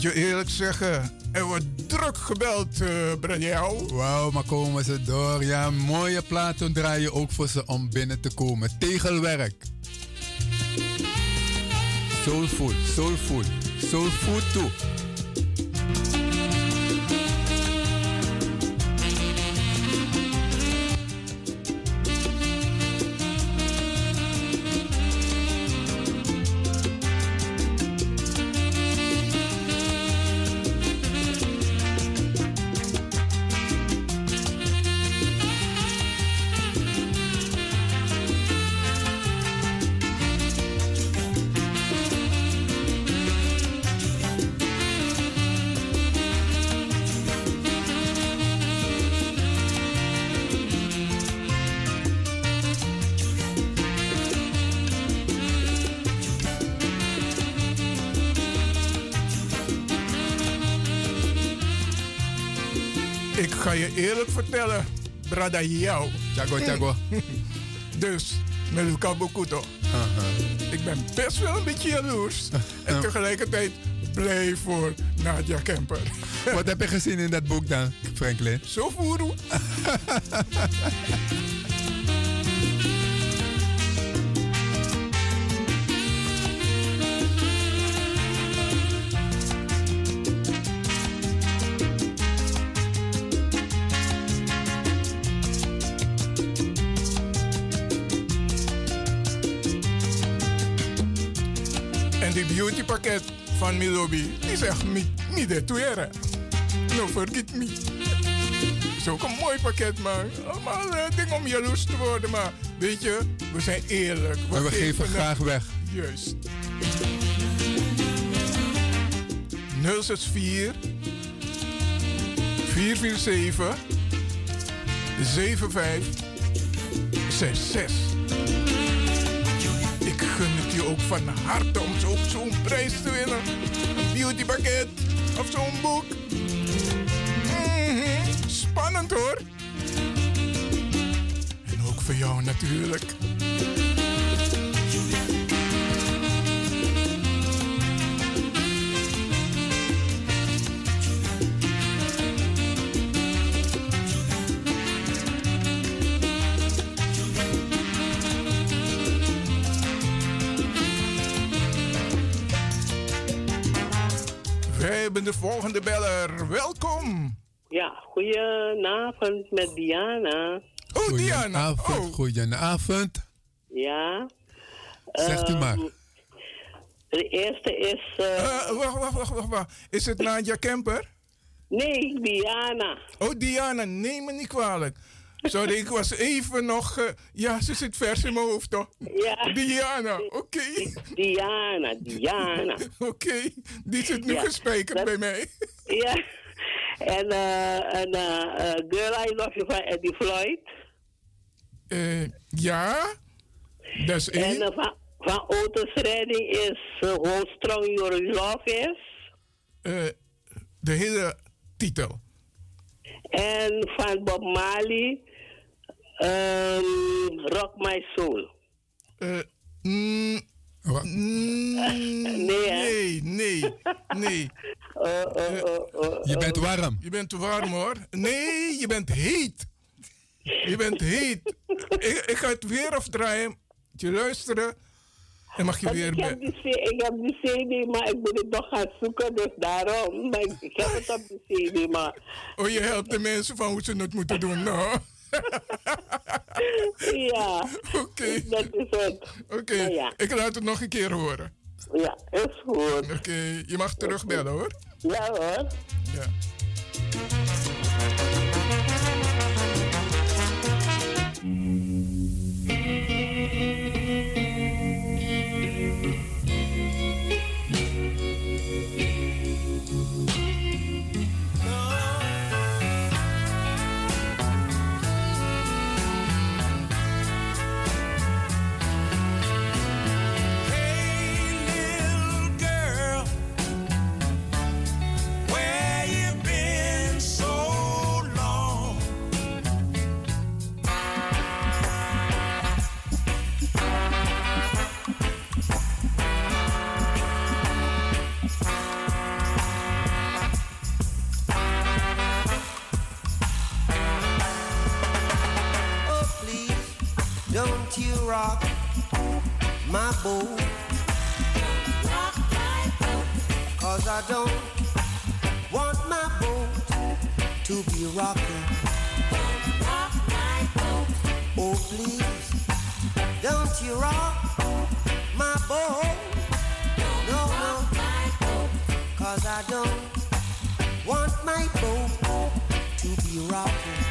Je eerlijk zeggen, er wordt druk gebeld, Braniel. Wauw, maar komen ze door. Ja, mooie platen draaien ook voor ze om binnen te komen. Tegelwerk. Soulful, soulful, soulful toe. Vertellen, Brada jou. Chago, chago. dus, met Bokuto. Ik ben best wel een beetje jaloers. en tegelijkertijd blij voor Nadia Kemper. Wat heb je gezien in dat boek dan, Franklin? Zo voeren. die beautypakket van Milobi, die zegt niet, niet de tueren. No forget me. is ook een mooi pakket, man. Allemaal eh, dingen om jaloers te worden, maar weet je, we zijn eerlijk. Maar we geven het- graag weg. Juist. 064 447 7566. Ook van harte om zo- zo'n prijs te winnen. Een beautypakket of zo'n boek. Mhm, Spannend hoor. En ook voor jou natuurlijk. De volgende beller. Welkom. Ja, goedenavond met Diana. Oh, Diana. Goedenavond, goedenavond. Ja. Zegt u Ehm, maar. De eerste is... eh, Eh, wacht, wacht, wacht, wacht, wacht. Is het Nadia Kemper? Nee, Diana. Oh, Diana, neem me niet kwalijk. Sorry, ik was even nog... eh, ja, ze zit vers in mijn hoofd, toch? Ja. Diana, oké. Diana, Diana. oké, die zit nu Ja, bij mij. Ja. En eh en, eh, Girl I Love You van Eddie Floyd. Eh, ja, dat is En één. eh, van, van Otis Redding is uh, How Strong Your Love Is. Eh, de hele titel. En van Bob Marley, ehm, Rock My Soul. Mm, mm, Nee, hè? nee, nee, nee. Eh, Je bent warm. Je bent warm hoor. Nee, je bent heet. Je bent heet. ik, ik ga het weer afdraaien. Je luisteren. En mag je weer... ik, heb die, ik heb die CD, maar ik moet het nog gaan zoeken, dus daarom. Maar ik, ik heb het op de CD, maar... Oh, je helpt de mensen van hoe ze het moeten doen, nou. Ja. Oké. Dat is het. Oké, Nou ja. ik laat het nog een keer horen. Ja, is goed. Oké, je mag terugbellen hoor. Ja hoor. Ja. Rock my boat. Cause I don't want my boat to be rocking. Oh, please, don't you rock my boat. No, no. Cause I don't want my boat to be rocking.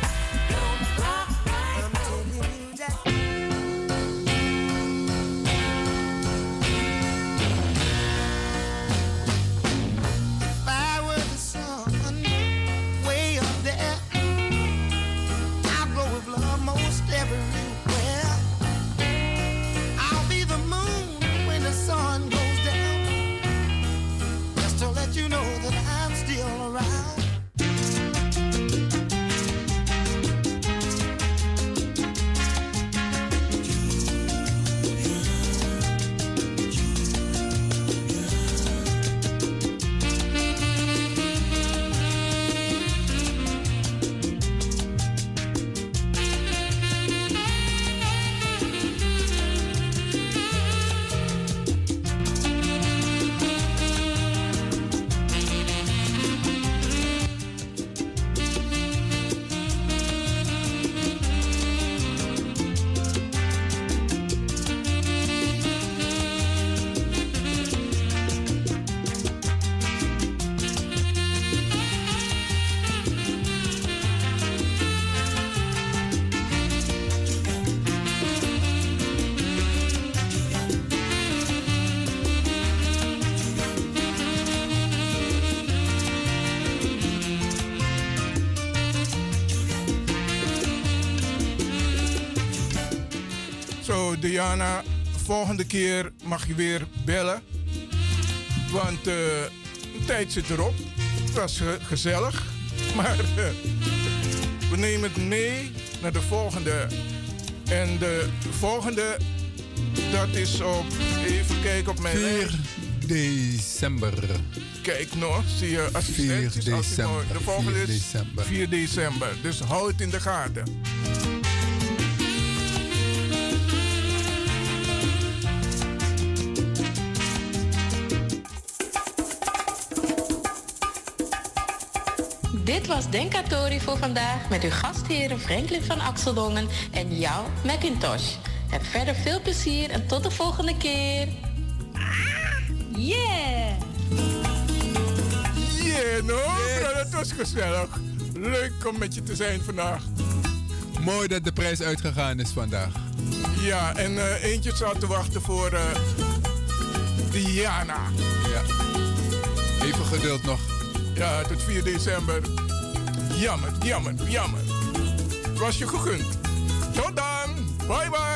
Diana, volgende keer mag je weer bellen. Want eh, de tijd zit erop. Het was gezellig. Maar eh, we nemen het mee naar de volgende. En de volgende, dat is op... Even kijken op mijn 4 december. Kijk nog, zie je assistenties. 4 als die mooi- december, De volgende 4 is december. 4 december. Dus hou het in de gaten. Dit was Denkatori voor vandaag met uw gastheren Franklin van Axeldongen en jou, Macintosh. Heb verder veel plezier en tot de volgende keer. Yeah! Yeah, no? bro, dat was gezellig. Leuk om met je te zijn vandaag. Mooi dat de prijs uitgegaan is vandaag. Ja, en eh, eentje zat te wachten voor eh, Diana. Ja. Even geduld nog. Ja, tot 4 december. Jammer, jammer, jammer. Was je gegund. Tot dan. Bye bye.